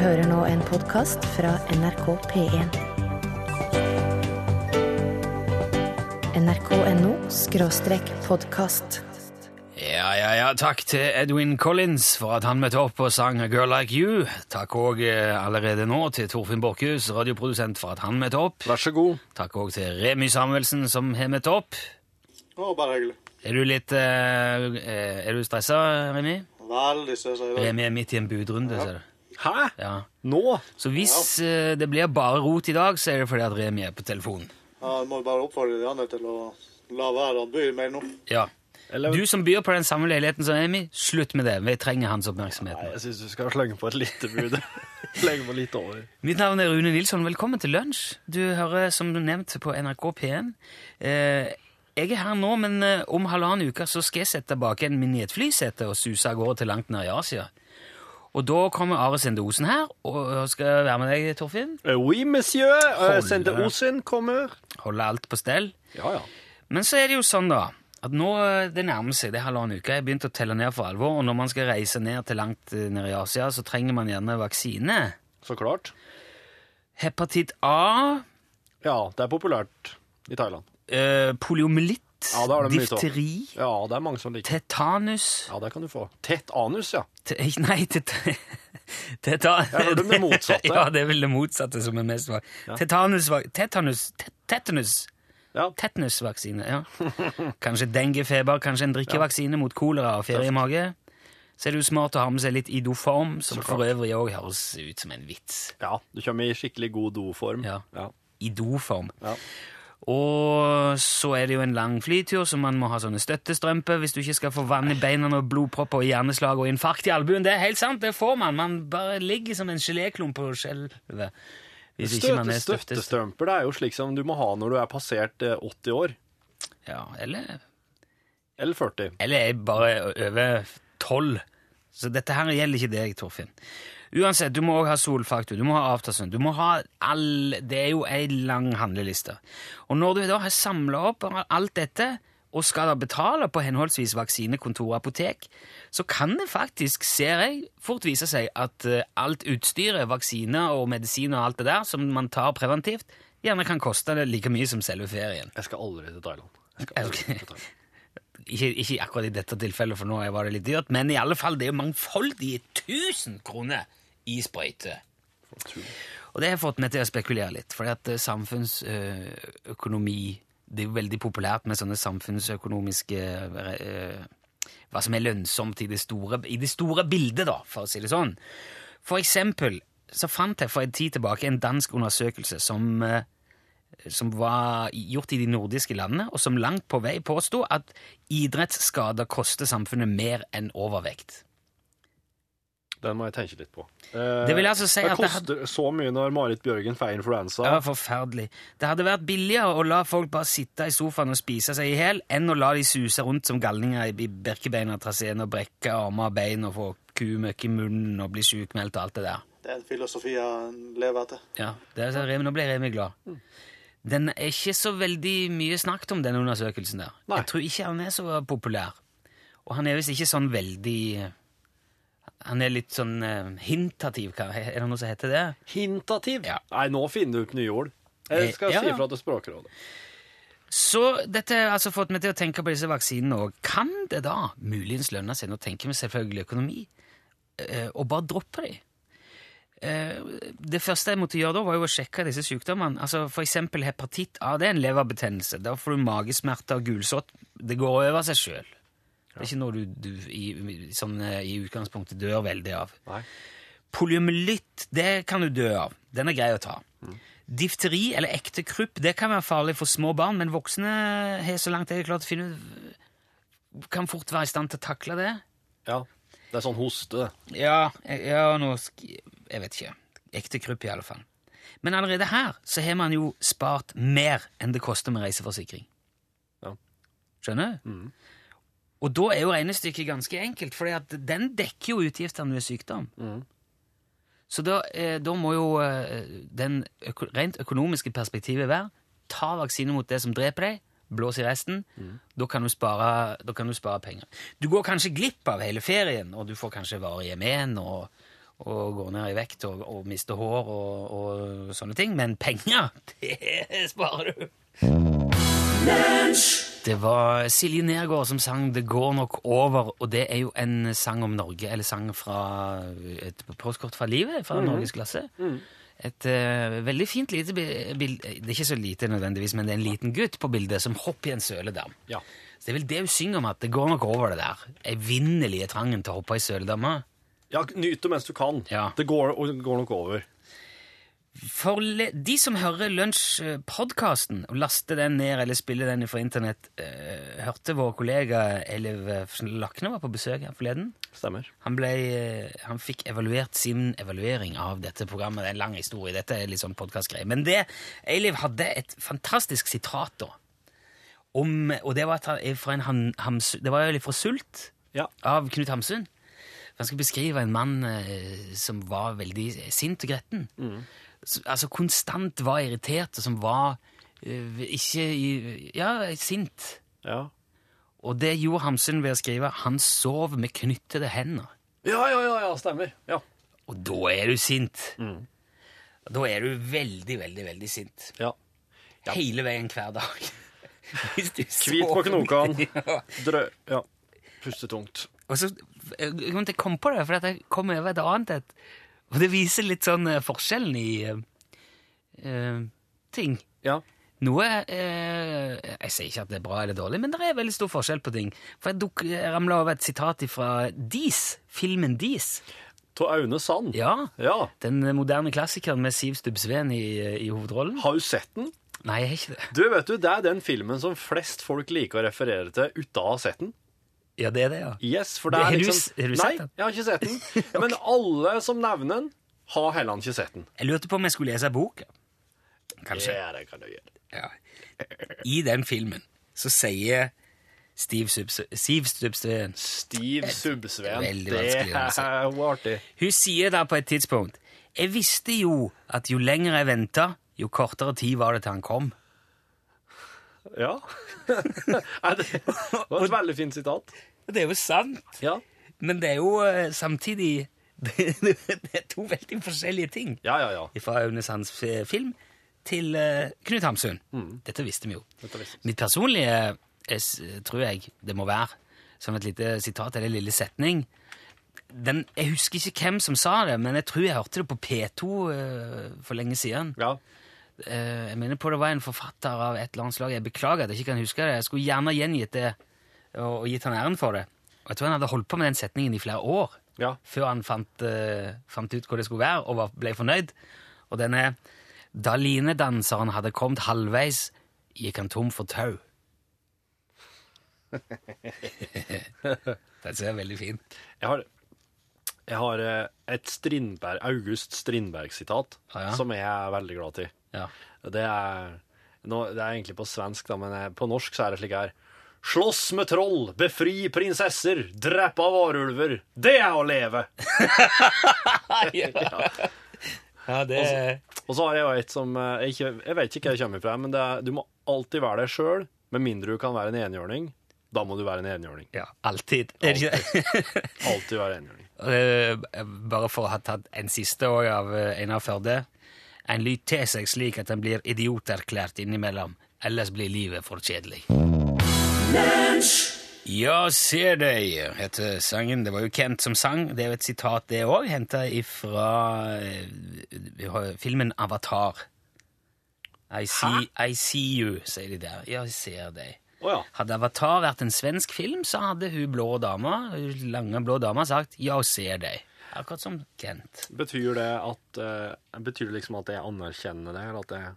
hører nå en podkast fra NRK P1. nrk.no skråstrek podkast. Ja, ja, ja, takk til Edwin Collins for at han møtte opp og sang A Girl Like You. Takk òg allerede nå til Torfinn Borchhus, radioprodusent, for at han møtte opp. Vær så god. Takk òg til Remy Samuelsen, som har møtt opp. Å, bare hyggelig. Er du litt eh, eh, Er du stressa, Remy? Veldig stressa i dag. Remy er midt i en budrunde, ser du. Hæ? Ja. Nå? Så hvis eh, det blir bare rot i dag, så er det fordi at Remi er på telefonen. Ja, jeg må bare oppfordre de andre til å la være å by mer nå. Ja. Eller Du som byr på den samme leiligheten som Remi, slutt med det. Vi trenger hans oppmerksomhet. Nei, nå. jeg syns du skal slenge på et lite bud. slenge på litt over. Mitt navn er Rune Nilsson. Velkommen til lunsj. Du hører som nevnt på NRK P1. Eh, jeg er her nå, men eh, om halvannen uke så skal jeg sette bak en min i et flysete og suse av gårde til langt ned i Asia. Og da kommer Are Sende Osen her og skal være med deg, Torfinn. Eh, Oui, monsieur. Uh, Holde. Sende Osen kommer. Holde alt på stell. Ja, ja. Men så er det jo sånn, da, at nå eh, det nærmer seg det er halvannen uke. Jeg begynt å telle ned for alvor, og når man skal reise ned til langt eh, ned i Asia, så trenger man gjerne vaksine. Så klart. Hepatitt A, Ja, det er populært i Thailand. eh, poliomyelitt, Ja, mye av. difteri, Ja, det er mange som liker. tetanus Ja, det kan du få. Tett anus, ja. T Nei, tet, teta, Jeg hørte det motsatte. ja, det er vel det motsatte som er mest var. Tetanus, va- tetanus, tet, tetanus, Ja, tetanusvaksine, ja. Kanskje dengefeber, kanskje en drikkevaksine mot kolera og feriemage. Så er det jo smart å ha med seg litt i doform, som for øvrig òg høres ut som en vits. ja. Du kommer i skikkelig god doform. Ja. ja. doform Ja. Og så er det jo en lang flytur, så man må ha sånne støttestrømper hvis du ikke skal få vann i beina og blodpropper og hjerneslag og infarkt i albuen. Det er helt sant, det får man. Man bare ligger som en geléklump på skjelvet. Støtte, er støttestrømper det er jo slik som du må ha når du er passert eh, 80 år. Ja, eller, Eller 40. eller er bare over tolv. Så dette her gjelder ikke deg, Torfinn. Uansett, du må også ha solfaktor, du må ha aftersun, du må ha all Det er jo ei lang handleliste. Og når du da har samla opp alt dette, og skal da betale på henholdsvis vaksine, kontor og apotek, så kan det faktisk, ser jeg, fort vise seg at eh, alt utstyret, vaksiner og medisin og alt det der, som man tar preventivt, gjerne kan koste det like mye som selve ferien. Jeg skal aldri til Thailand. Aldri til Thailand. Ikke, ikke akkurat i dette tilfellet, for nå var det litt dyrt, men i alle fall, det er jo mangfoldige 1000 kroner i sprøyte. Og det har fått meg til å spekulere litt, fordi at samfunnsøkonomi Det er jo veldig populært med sånne samfunnsøkonomiske eh, Hva som er lønnsomt i det, store, i det store bildet, da, for å si det sånn. For eksempel så fant jeg for en tid tilbake en dansk undersøkelse som eh, som var gjort i de nordiske landene, og som langt på vei påsto at idrettsskader koster samfunnet mer enn overvekt. Den må jeg tenke litt på. Eh, Det vil altså si det at det koster så mye når Marit Bjørgen får influensa. Det var forferdelig. Det hadde vært billigere å la folk bare sitte i sofaen og spise seg i hjel, enn å la de suse rundt som galninger i birkebeinertraseen og brekke armer og bein og få kumøkk i munnen og bli sjukmeldt og alt det der. Det er en filosofi jeg lever etter. Ja, det er så Remi, Nå ble Remi glad. Den er ikke så veldig mye snakket om, den undersøkelsen der. Nei. Jeg tror ikke han er så populær. Og han er visst ikke sånn veldig Han er litt sånn eh, hintativ, hva- er det noe som heter det? Hintativ? Ja. Nei, nå finner du opp nye ord. Jeg skal Eh, ja, si ja. ifra til Språkrådet. Så dette har altså fått meg til å tenke på disse vaksinene òg. Kan det da muligens lønne seg, nå tenker vi selvfølgelig økonomi, eh, Og bare droppe de? Eh, Det første jeg måtte gjøre da, var jo å sjekke disse sykdommene. Altså For eksempel hepatitt A, det er en leverbetennelse. Da får du magesmerter og gulsott. Det går over seg sjøl. Det er ikke noe du, du i, sånn, eh, i utgangspunktet dør veldig av. Nei. Poliomyelitt, det kan du dø av. Den er grei å ta. Difteri eller ekte krupp, det kan være farlig for små barn, men voksne har så langt jeg har klart å finne ut Kan fort være i stand til å takle det. Ja. Det er sånn hoste. Ja, ja noe Jeg vet ikke. Ekte krupp, i alle fall. Men allerede her så har man jo spart mer enn det koster med reiseforsikring. Ja. Skjønner du? Og da er jo regnestykket ganske enkelt, for den dekker jo utgiftene ved sykdom. Så da, eh, da må jo eh, den øko rent økonomiske perspektivet være ta vaksine mot det som dreper deg, blås i resten. Da, kan du spare, da kan du spare penger. Du går kanskje glipp av hele ferien, og du får kanskje varige men og, og går ned i vekt og, og mister hår og, og sånne ting. Men penger, det sparer du. Det var Silje Nergård som sang 'Det går nok over', og det er jo en sang om Norge, eller sang fra et postkort fra livet, fra Norgesklasse. Et uh, veldig fint lite bi- bilde Det er ikke så lite nødvendigvis, men det er en liten gutt på bildet som hopper i en søledam. Ja. Så det er vel det hun synger om, at det går nok over det der. Evinnelige trangen til å hoppe i søledamma. ja nyt det mens du kan. Ja. Det går, går nok over. For de som hører Lunsj-podkasten og laster den ned eller spiller den fra internett, eh, hørte vår kollega Eliv Lakne var på besøk her forleden. Stemmer. Han, ble, eh, han fikk evaluert sin evaluering av dette programmet. Det er en lang historie. Dette er litt sånn podcastgreie. Men det, Eiliv hadde et fantastisk sitat da. Om, og det var, fra en ham, Hams, det var fra Sult Ja. av Knut Hamsun. Han skulle beskrive en mann eh, som var veldig sint og gretten. S- Altså konstant var irritert, og som var eh, ikke i, Ja, sint. Ja. Og det gjorde Hamsun ved å skrive 'Han sov med knyttede hender'. Ja, ja, ja, ja, stemmer. Ja. Og da er du sint. Da er du veldig, veldig, veldig sint. ja. Hele veien hver dag. Hvis du Hvit på sover- knokene. Ja. Drø... Ja. Puste tungt. Og så jeg kom komme på det, for at jeg kom over et annet et. Og det viser litt sånn eh, forskjellen i eh, eh, ting. Ja. Noe eh, Jeg sier ikke at det er bra eller dårlig, men det er veldig stor forskjell på ting. For jeg, jeg ramla over et sitat fra Dis, filmen Dis. To Aune Sand. Ja, Ja. Den moderne klassikeren med Siv Stubbsveen i, i hovedrollen. Har du sett den? Nei, jeg har ikke det. Du, vet du, Det er den filmen som flest folk liker å referere til uten å ha sett den. Ja, det er det, ja. Yes, for det Har er du liksom... har du sett den? Nei, jeg har ikke sett den. Men alle som nevner den, har heller ikke sett den. Jeg lurte på om jeg skulle lese boka. Kanskje. Ja, det kan du gjøre. Ja. I den filmen så sier Steve Subsveen Stiv Subsveen. Det er jo artig. Hun sier da på et tidspunkt Jeg visste jo at jo lenger jeg venta, jo kortere tid var det til han kom. Ja. Det var et veldig fint sitat. Det er jo sant, Ja. men det er jo eh, samtidig det, det er to veldig forskjellige ting. Ja, ja, ja. Fra Aune Sands eh, film til eh, Knut Hamsun. Dette visste vi jo. Dette visste. Mitt personlige jeg, tror jeg det må være, som et lite sitat eller en lille setning den, Jeg husker ikke hvem som sa det, men jeg tror jeg hørte det på P2 uh, for lenge siden. Ja. Eh, jeg mener på det var en forfatter av et eller annet slag. Jeg beklager at jeg ikke kan huske det. Jeg skulle gjerne gjengitt det og, og gitt han æren for det. Og jeg tror han hadde holdt på med den setningen i flere år Ja. før han fant, uh, fant ut hva det skulle være, og var, ble fornøyd. Og denne Da linedanseren hadde kommet halvveis, gikk han tom for tau. den ser veldig fin. Jeg har, jeg har eh, et Strindberg, August Strindberg-sitat Ah, ja? som jeg er veldig glad i. Ja. Det er, nå, det er egentlig på svensk, da, men eh, på norsk så er det slik her. Slåss med troll, befri prinsesser, drepe varulver. Det er å leve! ja, det Og så har jeg jo et som eh, jeg, ikke, jeg vet ikke hva jeg kommer fra, men er, du må alltid være deg sjøl, med mindre du kan være en enhjørning. Da må du være en enhjørning. Ja, alltid. Alltid være enhjørning. Eh, Bare for å ha tatt en siste år av Einar Førde. En lyt til seg slik at en blir idioterklært innimellom, ellers blir livet for kjedelig. Ja, ser deg, heter sangen. Det var jo Kent som sang. Det er jo et sitat, det òg, henta ifra eh, filmen Avatar. I see, I see you, sier de der. Ja, jeg ser deg. Oh, ja. Hadde Avatar vært en svensk film, så hadde hun blå dama, hun lange blå dama sagt 'ja, ser deg'. Akkurat som Kent. Betyr det at uh, Betyr det liksom at jeg anerkjenner det, eller at det er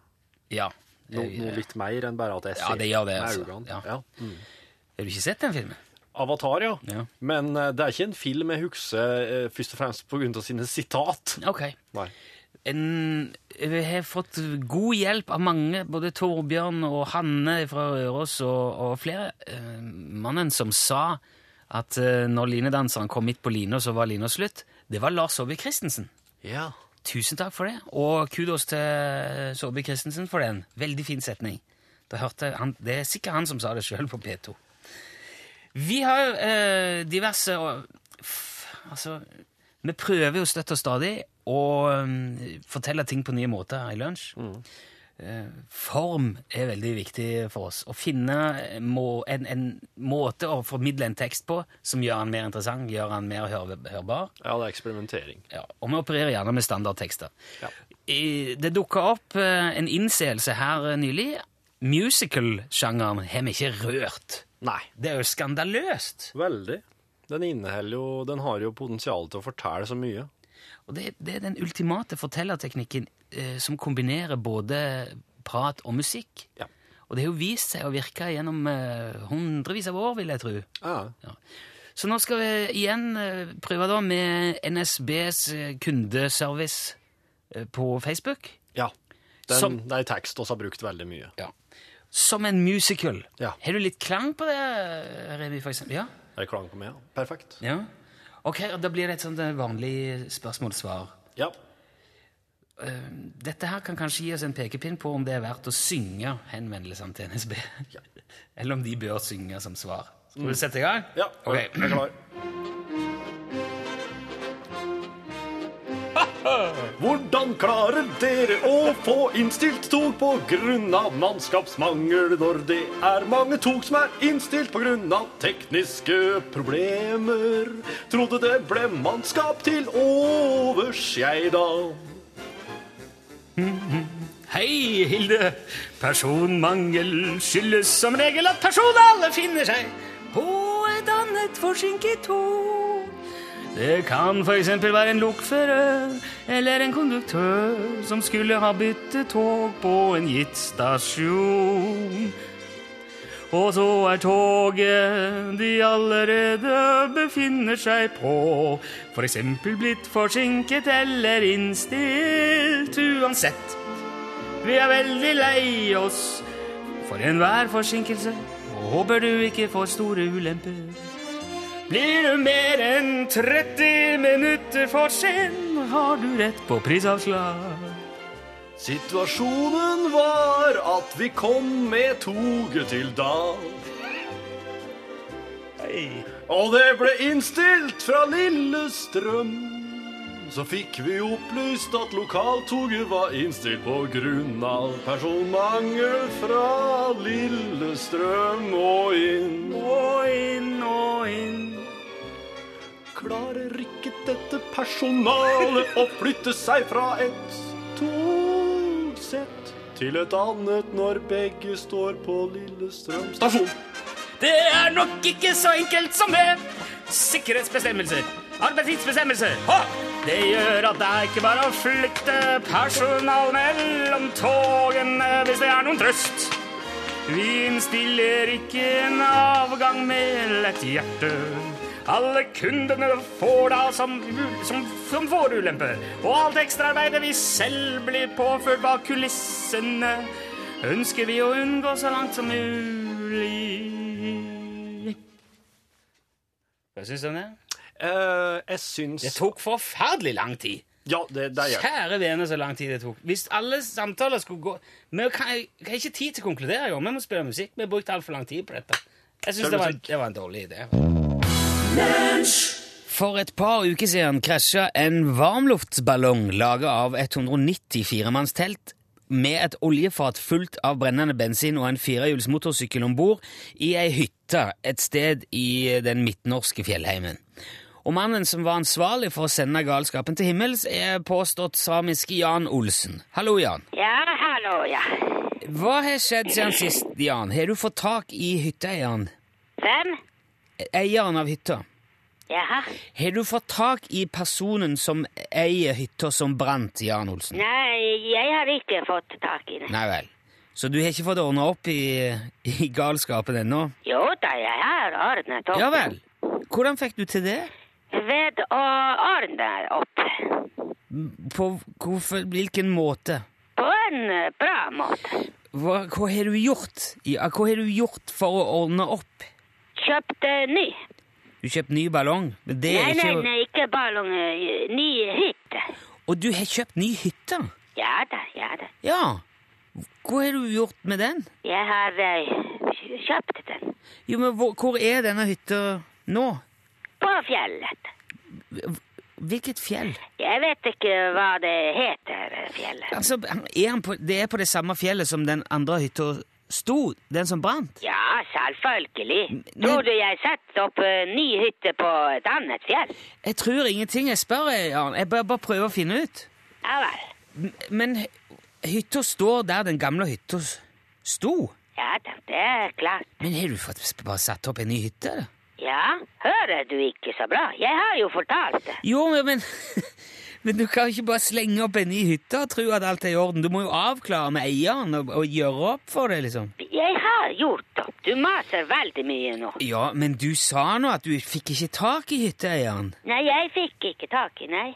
Ja. no, noe litt mer enn bare at jeg ser Ja, det gjør det, med altså. Ja. Ja. Mm. Har du ikke sett den filmen? Avatar, ja. Ja. Men uh, det er ikke en film jeg husker uh, først og fremst av sine sitat. Ok. Nei. En, jeg har fått god hjelp av mange, både Torbjørn og Hanne fra Røros og, og flere. Uh, mannen som sa at når linedanseren kom midt på lina, så var lina slutt, det var Lars Saabye Christensen. Ja. Tusen takk for det, og kudos til Saabye Christensen for den. Veldig fin setning. Han, det er sikkert han som sa det sjøl på P2. Vi har eh, diverse Altså, Vi prøver jo støtt og stadig å um, fortelle ting på nye måter i lunsj. Eh, form er veldig viktig for oss. Å finne må, en, en måte å formidle en tekst på som gjør den mer interessant, gjør den mer hør, hørbar. Ja, det er eksperimentering. Ja, og vi opererer gjerne med standardtekster. Ja. I- Det dukka opp eh, en innseelse her eh, nylig. Musical-sjangeren har vi ikke rørt. Nei. Det er jo skandaløst. Veldig. Den inneholder jo Den har jo potensial til å fortelle så mye. Og det, det er den ultimate fortellerteknikken eh, som kombinerer både prat og musikk. Ja. Og det har jo vist seg å virke gjennom eh, hundrevis av år, vil jeg tro. Ja. Så nå skal vi igjen eh, prøve da med NSBs eh, kundeservice eh, på Facebook. ja. Den, Som- Det er tekst vi har brukt veldig mye. Som en musical. Ja. Har du litt klang på det, Remi, for eksempel? Ja? Er klang på meg? ja? Perfekt. ja. Ok, og da blir det et sånt eh, vanlig spørsmål-svar. Ja. Dette her kan kanskje gi oss en pekepinn på om det er verdt å synge henvendelsene til NSB. Eller om de bør synge som svar. Skal vi sette i gang? ja. okay. Jeg er klar. Hvordan klarer dere å få innstilt tog på grunn av mannskapsmangel når det er mange tog som er innstilt på grunn av tekniske problemer? Trodde det ble mannskap til overs, jeg da. Hei, Hilde. Personmangel skyldes som regel at personalet finner seg på et annet forsinket tog. Det kan eksempel være en lokfører eller en konduktør som skulle ha byttet tog på en gitt stasjon. Og så er toget de allerede befinner seg på, eksempel blitt forsinket eller innstilt uansett. Vi er veldig lei oss for enhver forsinkelse, og håper du ikke får store ulemper. Blir du mer enn 30 minutter for sen, har du rett på prisavslag. Situasjonen var at vi kom med toget til Dal. Og det ble innstilt fra Lillestrøm. Så fikk vi opplyst at lokaltoget var innstilt på grunn av personmangel fra Lillestrøm og inn. Og inn og inn. Klarer ikke dette personalet å flytte seg fra et togsett til et annet når begge står på Lillestrøm stasjon? Det er nok ikke så enkelt som det. Sikkerhetsbestemmelser, arbeidstidsbestemmelser. Det gjør at det er ikke bare å flytte personal mellom togene hvis det er noen trøst. Vi innstiller ikke en avgang med lett hjerte. Alle kundene får da som, som, som får ulempe. Og alt ekstraarbeidet vi selv blir påført bak kulissene, ønsker vi å unngå så langt som mulig. Hva syns du om det? Eh, jeg syns Det tok forferdelig lang tid. Ja, det, det gjør. Kjære vene, så lang tid det tok. Hvis alle samtaler skulle gå Vi har ikke tid til å konkludere, jo. Vi må spille musikk. Vi har brukt altfor lang tid på dette. Jeg syns det, det var en dårlig idé. For et par uker siden krasja en varmluftsballong laga av 194-mannstelt med et oljefat fullt av brennende bensin og en firehjuls motorsykkel om bord i ei hytte et sted i den midtnorske fjellheimen. Og mannen som var ansvarlig for å sende galskapen til himmels, er påstått samiske Jan Olsen. Hallo, Jan. Ja, hallo, ja. Hva har skjedd siden sist, Jan? Har du fått tak i hytteeieren? Hvem? Eieren av hytta? Jaha. Har du fått tak i personen som eier hytta som brant, Jan Olsen? Nei, jeg har ikke fått tak i det. Nei vel. Så du har ikke fått ordna opp i, i galskapen ennå? Jo da, jeg har ordnet opp. Ja vel. Hvordan fikk du til det? Ved å ordne opp. På hvorfor, hvilken måte? På en eh, bra måte. Hva, hva har du gjort? Hva har du gjort for å ordne opp? Kjøpt ny. Du kjøpte ny ballong? Men det Nei, nei, ikke... nei, ikke ballong. eh, Ny hytte. Og du har kjøpt ny hytte? Ja da, ja da. Ja. Hva har du gjort med den? Jeg har uh, kjøpt den. Jo, men hvor, hvor er denne hytta nå? På fjellet. Hvilket fjell? Jeg vet ikke hva det heter, fjellet. Altså, er han på, Det er på det samme fjellet som den andre hytta sto? Den som brant? Ja, selvfølgelig. Men- Tror du jeg setter opp eh, ny hytte på et annet fjell? Jeg tror ingenting. Jeg spør, jeg, Jan. Jeg bør bare prøve å finne ut. Ja vel. Men hy- hytta står der den gamle hytta sto? Ja da, det er klart. Men har du fått bare satt opp en ny hytte? eller? Ja, hører du ikke så bra? Jeg har jo fortalt det. Jo, men, men du kan jo ikke bare slenge opp en ny hytte og tro at alt er i orden. Du må jo avklare med eieren og, og gjøre opp for det, liksom. Jeg har gjort opp. Du maser veldig mye nå. Ja, men du sa nå at du fikk ikke tak i hytteeieren. Nei, jeg fikk ikke tak i nei.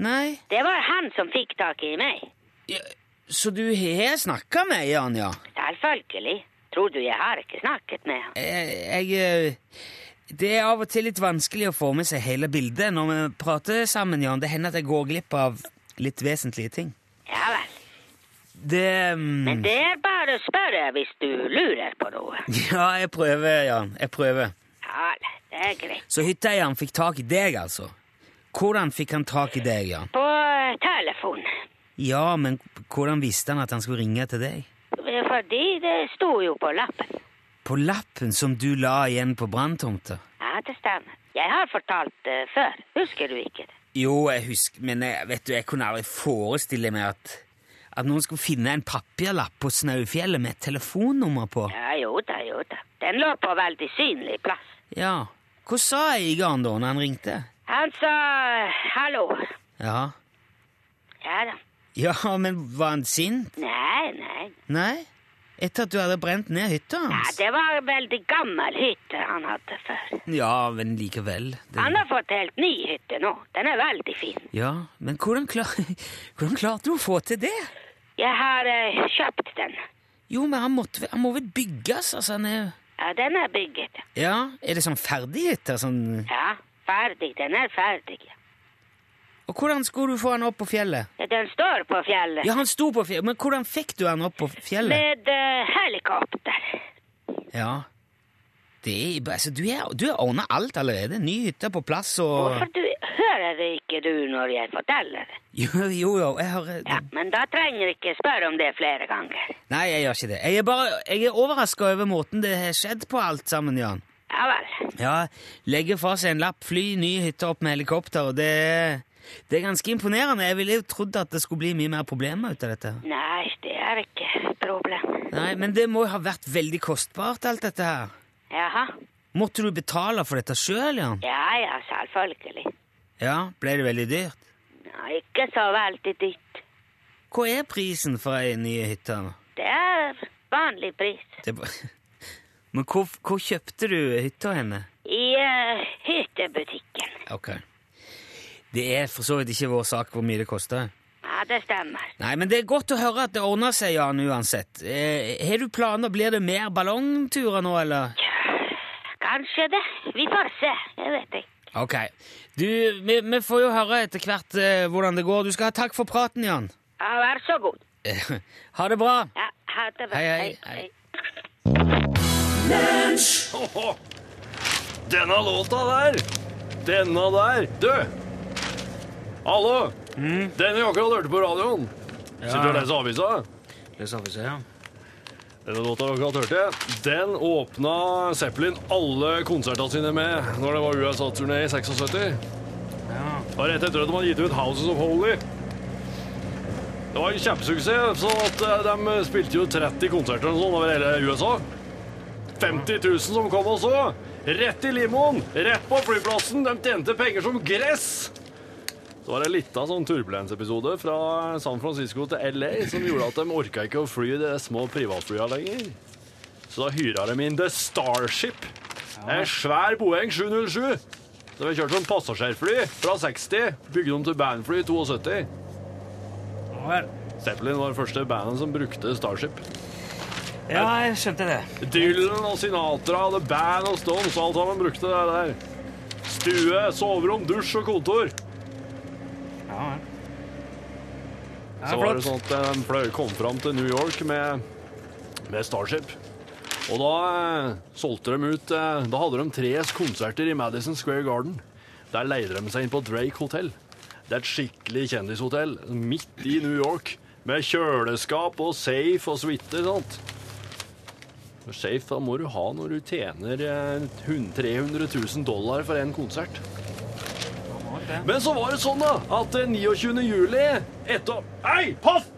Nei? Det var han som fikk tak i meg. Ja, så du har snakka med eieren, ja? Selvfølgelig. Tror du jeg har ikke snakket med ham? Jeg, jeg eh, Det er av og til litt vanskelig å få med seg hele bildet når vi prater sammen, Jan. Det hender at jeg går glipp av litt vesentlige ting. Ja vel. Det um... Men det er bare å spørre hvis du lurer på noe. Ja, jeg prøver, Jan. Jeg prøver. Ja, det er greit. Så hytteeieren fikk tak i deg, altså? Hvordan fikk han tak i deg, Jan? På eh, telefon. Ja, men hvordan visste han at han skulle ringe til deg? Fordi det sto jo på lappen. På lappen som du la igjen på branntomta? Ja, det stemmer. Jeg har fortalt det før. Husker du ikke det? Jo, jeg husker, men jeg, vet du, jeg kunne aldri forestille meg at, at noen skulle finne en papirlapp på Snaufjellet med et telefonnummer på. Ja, jo da, jo da. Den lå på veldig synlig plass. Ja. Hva sa eieren da når han ringte? Han sa hallo. Ja. Ja da. Ja, men var han sint? Nei, nei. Nei? Etter at du hadde brent ned hytta Ja, det var en veldig gammel hytte han hadde før. Ja, men likevel. Det... Han har fått helt ny hytte nå. Den er veldig fin. Ja, men hvordan, klar... hvordan klarte du å få til det? Jeg har eh, kjøpt den. Jo, men han, måtte, han må vel bygges, altså. Han er... Ja, den er bygget. Ja, er det sånn ferdig hytte? Sånn... Ja, ferdig. Den er ferdig. ja. Og hvordan skulle du få han opp på fjellet? Den står på fjellet. Ja, han sto på fjellet, men hvordan fikk du han opp på fjellet? Med uh, helikopter. Ja. Det er, altså, du har ordna alt allerede. Ny hytte på plass og Hvorfor du, hører det ikke du når jeg forteller det? Jo, jo, jo jeg har Ja, Men da trenger du ikke spørre om det flere ganger. Nei, jeg gjør ikke det. Jeg er bare jeg er overraska over måten det har skjedd på alt sammen, Jan. Ja vel. Ja, legge fra seg en lapp, fly ny hytte opp med helikopter, og det, det er ganske imponerende. Jeg ville jo trodd at det skulle bli mye mer problemer ut av dette. Nei, det er ikke et problem. Nei, Men det må jo ha vært veldig kostbart, alt dette her. Jaha. Måtte du betale for dette sjøl, Jan? Ja, ja, selvfølgelig. Ja, ble det veldig dyrt? Ja, ikke så veldig dyrt. Hva er prisen for ei ny hytte? Det er vanlig pris. Det, er bare- men hvor, hvor kjøpte du hytta henne? I uh, hyttebutikken. Ok. Det er for så vidt ikke vår sak hvor mye det koster. Ja, det stemmer. Nei, men det er godt å høre at det ordner seg, Jan, uansett. Eh, har du planer? Blir det mer ballongturer nå, eller? Kanskje det. Vi får se. Jeg vet ikke. Ok. Du, vi, vi får jo høre etter hvert eh, hvordan det går. Du skal ha takk for praten, Jan. Ja, vær så god. ha det bra. Ja, ha det bra. Hei, hei, hei. Denne låta der. Denne der. Du! Hallo! Den vi akkurat hørte på radioen. Sitter du og leser avisa? Det avisa, ja. Denne låta dere akkurat hørte, den åpna Zeppelin alle konsertene sine med når det var USA-turné i 76. Ja. Og rett etter at de hadde gitt ut Houses of Holy. Det var en kjempesuksess, så at eh, de spilte jo 30 konserter og sånn over hele USA. 50 000 som kom og så. Rett i limoen, rett på flyplassen. De tjente penger som gress. Så var det en liten sånn turbulensepisode fra San Francisco til LA som gjorde at de orka ikke å fly de små privatflyene lenger. Så da hyra de inn The Starship. En svær Boeing 707. Så vi kjørte som passasjerfly fra 60, bygde om til bandfly i 72. Zeppelin var det første bandet som brukte Starship. Ja, jeg skjønte det. Dylan og Sinatra, The Band og Stones, alt sammen brukte det der. Stue, soverom, dusj og kontor. Ja, Så var det sånn at de fløy, kom fram til New York med, med Starship. Og da eh, solgte de ut eh, Da hadde de tre konserter i Madison Square Garden. Der leide de seg inn på Drake Hotel. Det er et skikkelig kjendishotell midt i New York, med kjøleskap og safe og suite. sant? For Safe da må du ha når du tjener eh, 300 000 dollar for en konsert. Men så var det sånn da, at eh, 29. juli etter... Hei, pass!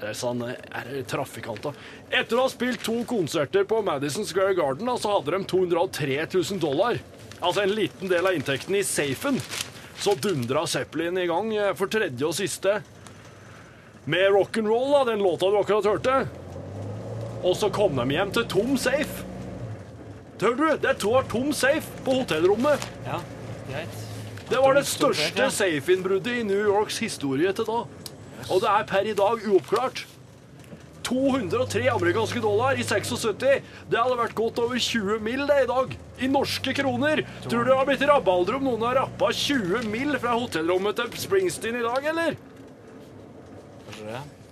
Det er sånn, eh, er trafikanter. Etter å ha spilt to konserter på Madison Square Garden, da, så hadde de 203 000 dollar. Altså en liten del av inntekten i safen. Så dundra Zeppelin i gang eh, for tredje og siste. Med rock'n'roll, da, den låta du akkurat hørte. Og så kom de hjem til tom safe. Hør du, det er to tom safe på hotellrommet. Ja, greit. Det var det største safe-innbruddet i New Yorks historie til da. Og det er per i dag uoppklart. 203 amerikanske dollar i 76. Det hadde vært godt over 20 mill. det i dag. I norske kroner. Tror du det har blitt rabalder om noen har rappa 20 mill. fra hotellrommet til Springsteen i dag, eller?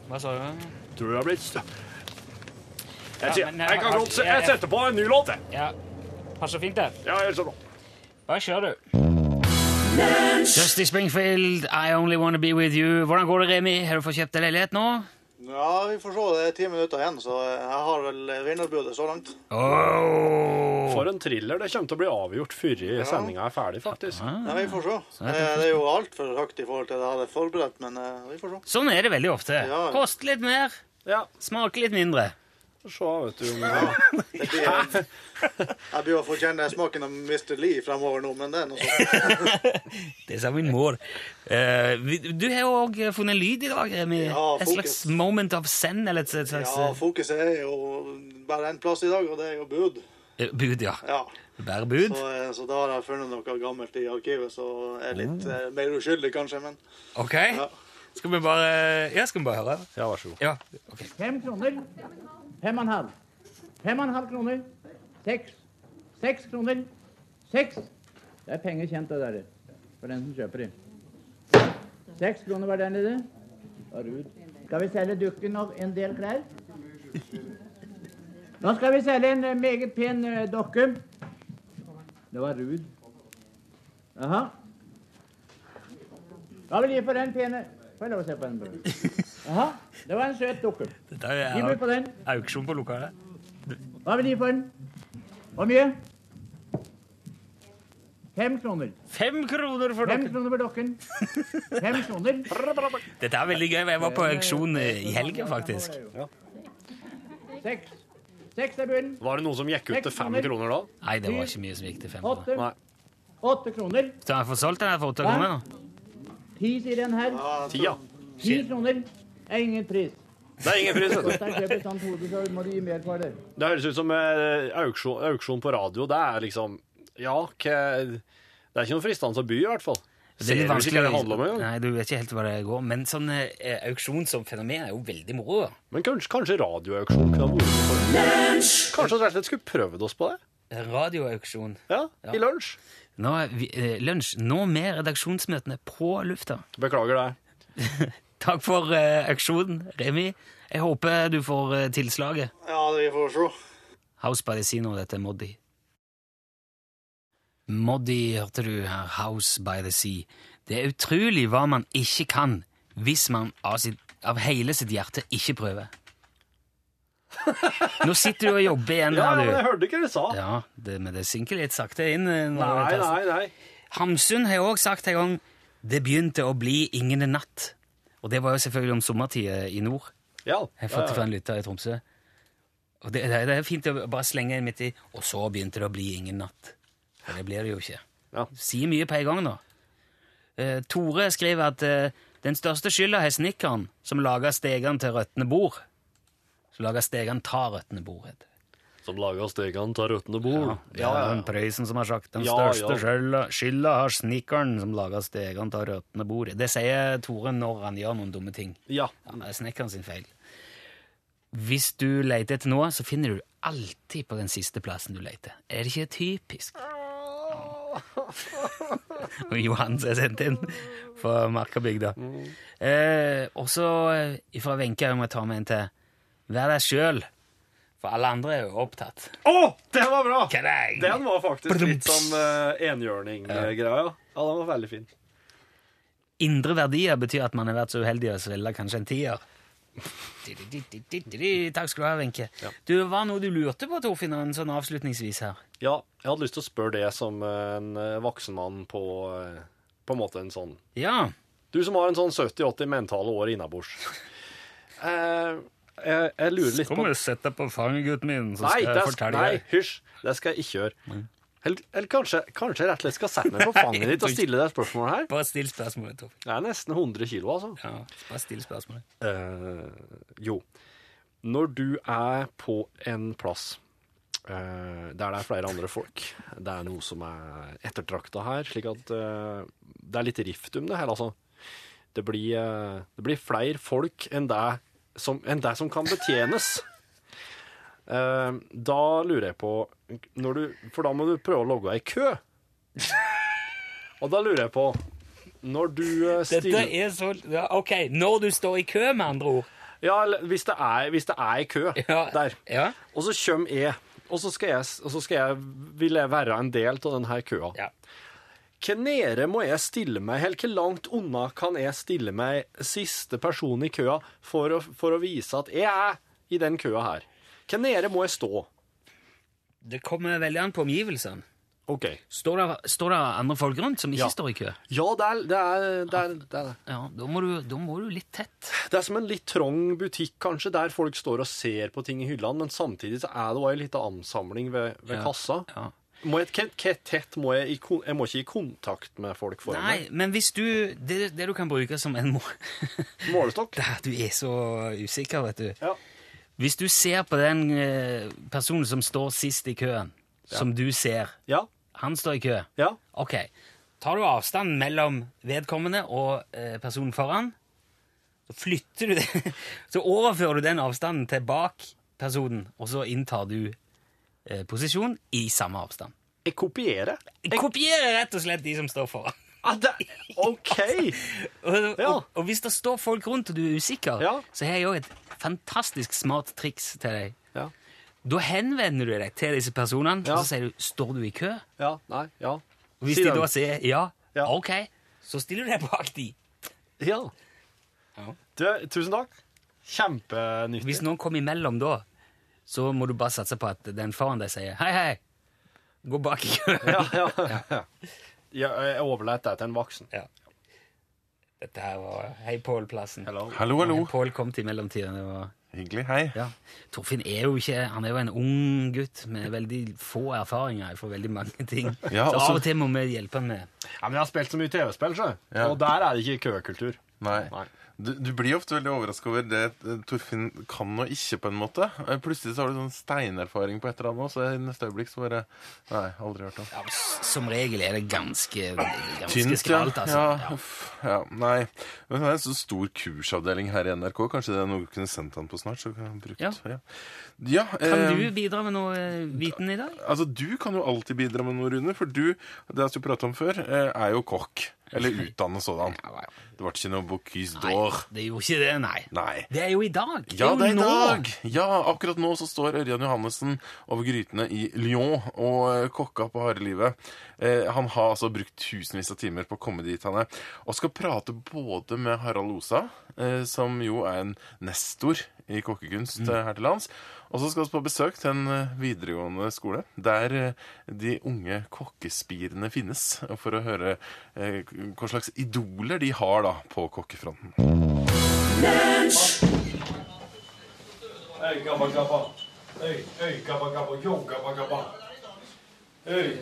Hva sa du? Tror du det har blitt. Jeg, sier, jeg- kan godt se, jeg- setter på en ny låt, jeg. Ja, passer fint det. Ja, helt så bra. Bare kjør, du. Dusty Springfield, I Only Wanna Be With You. Hvordan går det, Remi? Har du fått kjøpt deg leilighet nå? Ja, vi får se. Det er ti minutter igjen, så jeg har vel vinnerbudet så langt. Oh. For en thriller. Det kommer til å bli avgjort før sendinga er ferdig, faktisk. Ja, vi får se. det Eh, Det er jo altfor høyt i forhold til det jeg hadde forberedt, men eh, vi får se. Sånn er det veldig ofte. Ja. Koste litt mer, Ja, smake litt mindre. Se, vet du. om- Det blir, jeg blir å få kjenne smaken av Mr. Lee fremover nå, men det er noe sånt. Det sa min mor. Eh, du har jo òg funnet lyd i dag, Remi. Ja, et slags moment of send? eller et slags Ja, fokuset er jo bare én plass i dag, og det er jo bud. eh, bud, ja. Ja. Bare bud. Så, eh, så da har jeg funnet noe gammelt i arkivet, så er litt oh. mer uskyldig, kanskje, men OK. ja. Skal vi bare Ja, skal vi bare høre? Ja, vær så god. Ja. ok. Fem kroner. Fem og en halv. Fem og en halv kroner. Seks. Seks kroner. Seks. Det er penger kjent, det der. For den som kjøper de. Seks kroner var den lille. Skal vi selge dukken og en del klær? Nå skal vi selge en eh, meget pen eh, dokke. Det var Ruud. Jaha. Hva vil gi for den pene Får jeg lov å se på den? Jaha. Det var en søt dukke. Dette Gi meg på er den. auksjon på lokalet. Hva vil de for den? Hvor mye? Fem kroner. Fem kroner for Fem dere! kroner for dokken. Fem kroner. Dette er veldig gøy. Jeg var på auksjon i helgen, faktisk. Seks. Seks er bunnen. Var det noen som gikk ut til fem kroner da? Nei, det var ikke mye som gikk til fem kroner. Åtte. Nei. Åtte kroner. Så har jeg fått solgt den her for åtte kroner nå? Ti sier den her. Ti, ja. Ti kroner er ingen pris. Det er ingen pris, vet du. Det. Det høres ut som eh, auksjon, auksjon på radio. Det er liksom Ja, hva Det er ikke noe fristende å by, i hvert fall. Er Ser du ikke hva det handler om engang? Nei, du vet ikke helt hva det går. Men sånn eh, auksjon som fenomen er jo veldig moro. da. Men kanskje, kanskje radioauksjon kunne vært noe Kanskje vi rett og slett skulle prøvd oss på det? Radioauksjon. Ja, i lunsj. Nå vi, eh, lunsj. Nå med redaksjonsmøtene på lufta. Beklager det. Takk for uh, auksjonen, Remi. Jeg håper du får uh, tilslaget. ja, vi får se. House by the Sea nå, dette er Moddi. Moddi hørte du her, House by the Sea. Det er utrolig hva man ikke kan hvis man av, sitt, av hele sitt hjerte ikke prøver. Nå sitter du og jobber igjen Ja, her, du. men jeg hørte ikke hva du sa. Ja, det, men det synker litt sakte inn. eh, Nei, nei, nei. Hamsun har også sagt en gang det begynte å bli ingen natt. Og det var jo selvfølgelig om sommertida i nord. Ja. Jeg har fått det fra en lytter i Tromsø. Og det, det, er fint å bare slenge inn midt i, og så begynte det å bli ingen natt. For det blir det jo ikke. Ja. Si mye på en gang da. Eh, Tore skriver at eh, den største skylda har snekkeren som lager stegene til røttene bord. Som lager stegene ta røttene bord, heter Som lager stegene til røttene bord. Ja, ja, den Prøysen som har sagt den Ja, største ja. skylda, skylda har snekkeren som lager stegene til røttene bord. Det sier Tore når han gjør noen dumme ting. Ja. Det er snekkeren sin feil. Hvis du leter etter noe, så finner du alltid på den siste plassen du leter. Er det ikke typisk? Og Johan som er sendt inn fra Markabygda. Eh, og så eh, fra Wenche må jeg ta med en til. Vær deg sjøl. For alle andre er jo opptatt. Å, den var bra! Er? Den var faktisk litt sånn uh, enhjørning-greia. Ja, den var veldig fin. Indre verdier betyr at man har vært så uheldig å svelle kanskje en tier. Takk skal du ha, Wenche. Du, Var det noe du lurte på, Torfinn, en sånn avslutningsvis her? Ja, jeg hadde lyst til å spørre det som en eh, voksen mann på eh, På en måte en sånn Ja. Du som har en sånn 70-80 mentale år innabords. Eh, jeg, jeg lurer litt på sette på fanget, gutten min, så Nei, jeg fortelle deg. nei, hysj. Det skal jeg ikke gjøre. Eller, eller kanskje, kanskje jeg rett og slett skal sette meg på fanget ditt og stille deg spørsmålet her? Bare still spørsmålet, Torfinn. Jeg er nesten 100 kilo, altså. Ja, bare still spørsmålet. Uh, jo. Når du er på en plass uh, der det er flere andre folk, det er noe som er ettertrakta her, slik at uh, det er litt rift om det her, altså. Det blir, det blir flere folk enn det som, enn det som kan betjenes. Eh, da lurer jeg på du, For da må du prøve å logge i kø. Og da lurer jeg på Når du eh, Dette er så ja, OK, når du står i kø, med andre ord. Ja, eller hvis det er, hvis det er i kø Ja. der, Ja. og så kommer jeg, og så skal jeg, og så skal jeg, vil jeg være en del av denne køa. Ja. Hvor nede må jeg stille meg, eller hvor langt unna kan jeg stille meg siste person i køa for å, for å vise at jeg er i den køa her? Hvor nede må jeg stå? Det kommer veldig an på omgivelsene. OK. Står det, står det andre folk rundt som ikke Ja. står i kø? Ja, det er det. Er, det, er, det, er, Ja, da må, du, da må du litt tett. det er som en litt trang butikk, kanskje, der folk står og ser på ting i hyllene, men samtidig så er det òg ei lita ansamling ved, ved Ja. kassa. Ja. Må jeg, tett må jeg i Jeg må ikke i kontakt med folk for Nei, men hvis du Det, det du kan bruke som en må... Målestokk. Der, Du er så usikker, vet du. Ja. Hvis du ser på den eh, personen som står sist i køen, som du ser Ja. Han står i kø. Ja. Ok. Tar du avstand mellom vedkommende og eh, personen foran, så flytter du det. Så overfører du den avstanden til bak personen, og så inntar du eh, posisjon i samme avstand. Jeg kopierer. Jeg, Kopierer rett og slett de som står foran. ah, det, OK! Og, Ja. og, og hvis det står folk rundt og du er usikker, Ja. så har jeg òg et fantastisk smart triks til deg. Ja. Da henvender du deg til disse personene, og så sier du 'står du i kø'? Ja. Nei. Ja. Og hvis Si de da sier ja, Ja. ok, så stiller du deg bak de. Ja. Ja. Du, tusen takk. Kjempenyttig. Hvis noen kommer imellom da, så må du bare satse på at den faren deg sier 'hei, hei'. Gå bak i køen. Ja, ja, ja. ja jeg overlater det til en voksen. Dette her var Hei, Pål-plassen. Hello. Hallo, hallo. Pål kom til mellomtiden. Det var Hyggelig. Hei. Ja. Torfinn er jo ikke Han er jo en ung gutt med veldig få erfaringer for veldig mange ting. Ja, så av og til må vi hjelpe han med Ja, men jeg har spilt så mye TV-spill, så. Ja. Og der er det ikke køkultur. Nei. Nei. Du, du blir ofte veldig overraska over det eh, Torfinn kan og ikke, på en måte. Eh, Plutselig så har du sånn steinerfaring på et eller annet, så i neste øyeblikk så bare Nei, aldri hørt om. ja, Som regel er det ganske, ganske Tynt, skralt, altså. Ja, Ja. uff, ja. Nei. Men det er en så stor kursavdeling her i NRK. Kanskje det er noe du kunne sendt han på snart? Så kan brukt. Ja. Ja. Kan eh, du bidra med noe eh, viten i dag? Altså, Du kan jo alltid bidra med noe, Rune. For du, det har vi pratet om før, er jo kokk. Eller utdannet sådan. Det ble ikke noe Bocuse d'Or. Det gjorde ikke det, nei. Nei. Det er jo i dag. Ja, det er i dag! Ja, akkurat nå så står Ørjan Johannessen over grytene i Lyon og eh, kokka på harde livet. Eh, han har altså brukt tusenvis av timer på å komme dit han er, og skal prate både med Harald Osa, eh, som jo er en nestor i kokkekunst mm. her til lands, og så skal vi på besøk til en eh, videregående skole der eh, de unge kokkespirene finnes, for å høre eh, hva slags idoler de har da på kokkefronten. Øy, gabba, gabba. Øy, øy, gabba, gabba, yo, gabba, gabba. Øy.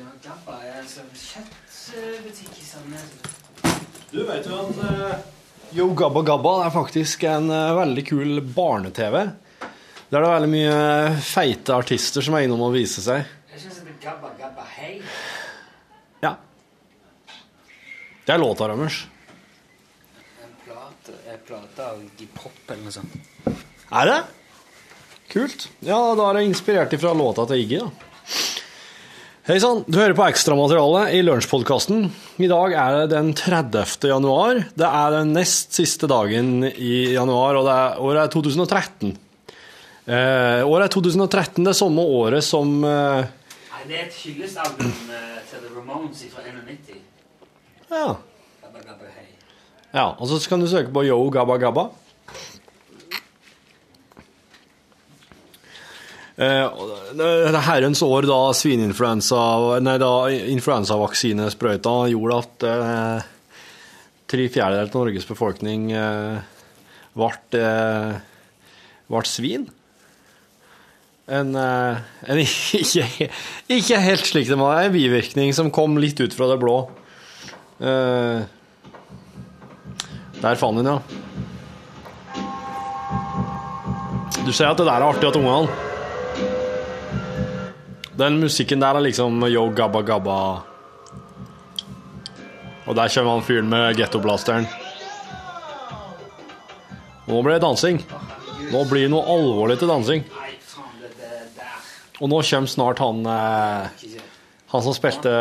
Du vet jo at Yo Gabba Gabba er faktisk en veldig kul barne-TV. Det er veldig mye feite artister som er innom og viser seg. Jeg synes det er gabba, gabba, hei. Ja. Det er låta deres. En plate, en plate av Iggy eller noe sånt. Er det? Kult. Ja, da er det inspirert ifra låta til Iggy, da. Hei sann, du hører på ekstramaterialet i Lunsjpodkasten. I dag er det den 30. januar. Det er den nest siste dagen i januar, og det er, året er 2013. Eh, året er 2013, det samme året som eh, Nei, det er et hyllestalbum eh, til The Ramones fra 91. Ja. Gabba, gabba, hei. ja. Og så kan du søke på Yo Gabba Gabba. Eh, herrens år da svineinfluensa Nei, da influensavaksinesprøyta gjorde at eh, tre fjerdedeler av Norges befolkning eh, ble eh, ble svin. En, eh, en ikke, ikke helt slik det var. En bivirkning som kom litt ut fra det blå. Eh, der fant hun, ja. Du ser at det der er artig at ungene. Den musikken der er liksom yo gabba gabba. Og der kommer han fyren med gettoblasteren. Nå blir det dansing. Nå blir det noe alvorlig til dansing. Nei, faen, det, det der. Og nå kommer snart han eh, Han som spilte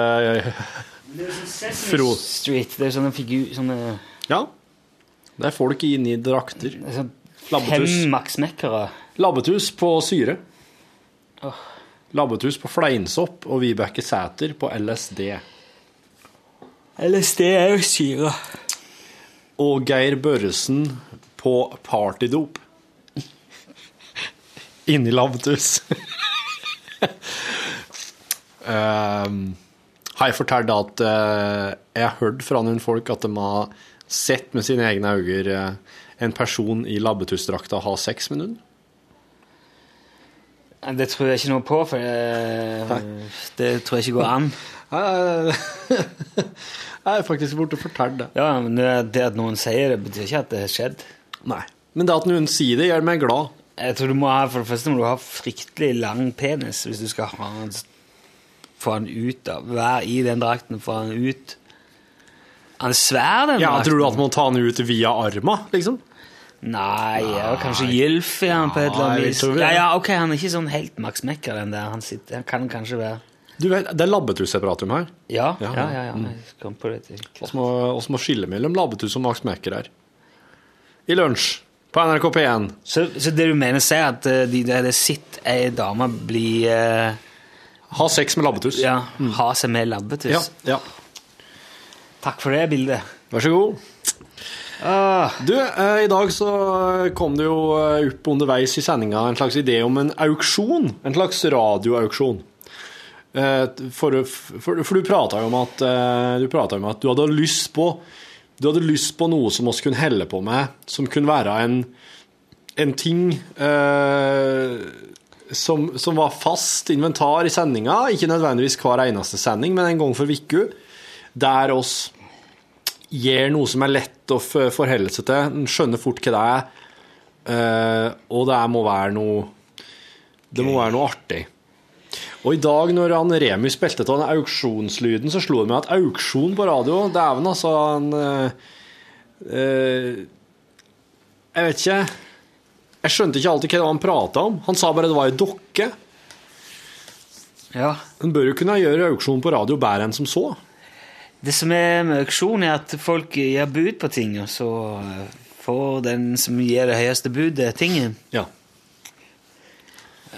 sånn Fro. Street. Det er sånne figur... Sånne Ja. Det er folk inni i drakter. er sånn Labbetuss. Fem maksmekkere. Labbetuss på syre. Oh. Labbetuss på fleinsopp og Vibeke Sæter på LSD. LSD er jo syre. Og Geir Børresen på partydop. Inni labbetuss. Um, har jeg fortalt at eh, jeg har hørt fra noen folk at de har sett med sine egne øyne eh, en person i labbetussdrakta ha sex med noen? Det tror jeg ikke noe på, for det, det tror jeg ikke går an. Jeg er faktisk borte og fortalt det. Ja, men det, det at noen sier det, betyr ikke at det har skjedd. Nei. Men det at noen sier det, gjør meg glad. Jeg tror du må ha, For det første må du ha fryktelig lang penis hvis du skal ha en, få den ut av Være i den drakten, få den ut. Han er svær, den Ja, drakten. Tror du at man må ta den ut via arma, liksom? Nei, ja, kanskje Gylf i han på et eller annet vis. Ja, ja, ok, Han er ikke sånn helt Max Mekker, den der. Han, sitter, han kan kanskje være Du vet, Det er labbetusseparatum her. Ja, Ja, ja, ja. ja. kom på det må, må skille mellom labbetuss og Max Mekker her. I lunsj på NRK P1. Så, så det du mener, sier at eh, de, det, det sitter ei dame blir eh, Ha sex med labbetuss. Ja, ha seg med labbetuss. Ja, ja. Takk for det bildet. Vær så god. Uh, Du, eh, i dag så kom det jo eh, opp underveis i sendinga en slags idé om en auksjon. En slags radioauksjon. Eh, For, for, for du prata jo om at eh, du prata om at du hadde lyst på Du hadde lyst på noe som oss kunne helle på med, som kunne være en, en ting eh, som, som var fast inventar i sendinga. Ikke nødvendigvis hver eneste sending, men en gang for uka. Der oss gjør noe som er lett å forholde seg til. En skjønner fort hva det er. eh, og det må være noe Det må være noe artig. Og i dag når han Remi spilte av den auksjonslyden, så slo det meg at auksjon på radio Dæven, altså en eh, eh, Jeg vet ikke. Jeg skjønte ikke alltid hva han prata om. Han sa bare det var ei dokke. ja. En bør jo kunne gjøre auksjon på radio bedre enn som så. Det som er med auksjon, er at folk gir bud på ting, og så får den som gir det høyeste budet, tingen. Ja.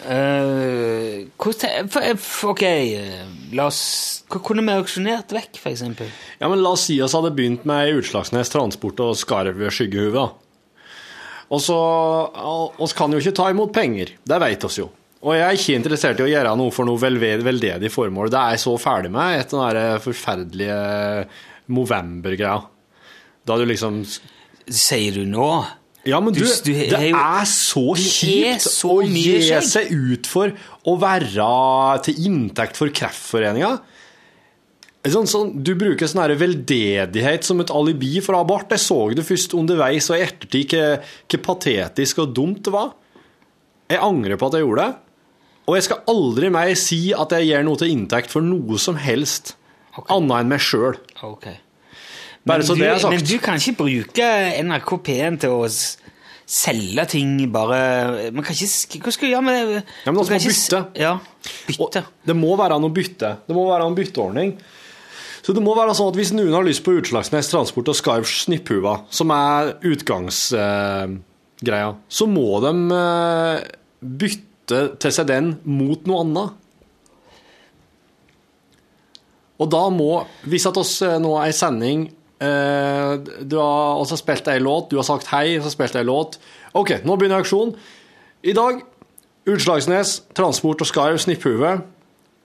Eh, hvor te- for- for- ok, eh, la oss Hva kunne vi auksjonert vekk, for eksempel? Ja, men la oss si oss hadde begynt med Utslagsnes Transport og Skarv ved Skyggehuvet. Og så oss kan jo ikke ta imot penger. Det vet oss jo. Og jeg er ikke interessert i å gjøre noe for noe veldedig formål. Det er jeg så ferdig med etter den der forferdelige Movember-greia. Da du liksom Sier du nå? Ja, men du, Du- er det er så kjipt så å gi seg ut for å være til inntekt for Kreftforeninga. Sånn, sånn, du bruker sånn veldedighet som et alibi for abort. Jeg så det først underveis og i ettertid hvor patetisk og dumt det var. Jeg angrer på at jeg gjorde det. Og jeg skal aldri mer si at jeg gjør noe til inntekt for noe som helst, annet enn meg sjøl. Ok. Bare så du, det er sagt. Men du kan ikke bruke NRK P1 til å selge ting bare Man kan ikke Hva skal du gjøre med det? Ja, men altså, bytte. Ja, Og bytte. det må være noe bytte. Det må være en bytteordning. Så det må være sånn at hvis noen har lyst på Utslagsnes Transport og Skarv Snipphuva, som er utgangsgreia, så må de eh, bytte til seg den mot noe annet. Og da må, hvis at oss eh, nå er i sending eh, Du har også spilt ei låt, du har sagt hei, så spilt ei låt. OK, nå begynner aksjonen. I dag Utslagsnes, Transport og Skarv, Snipphue.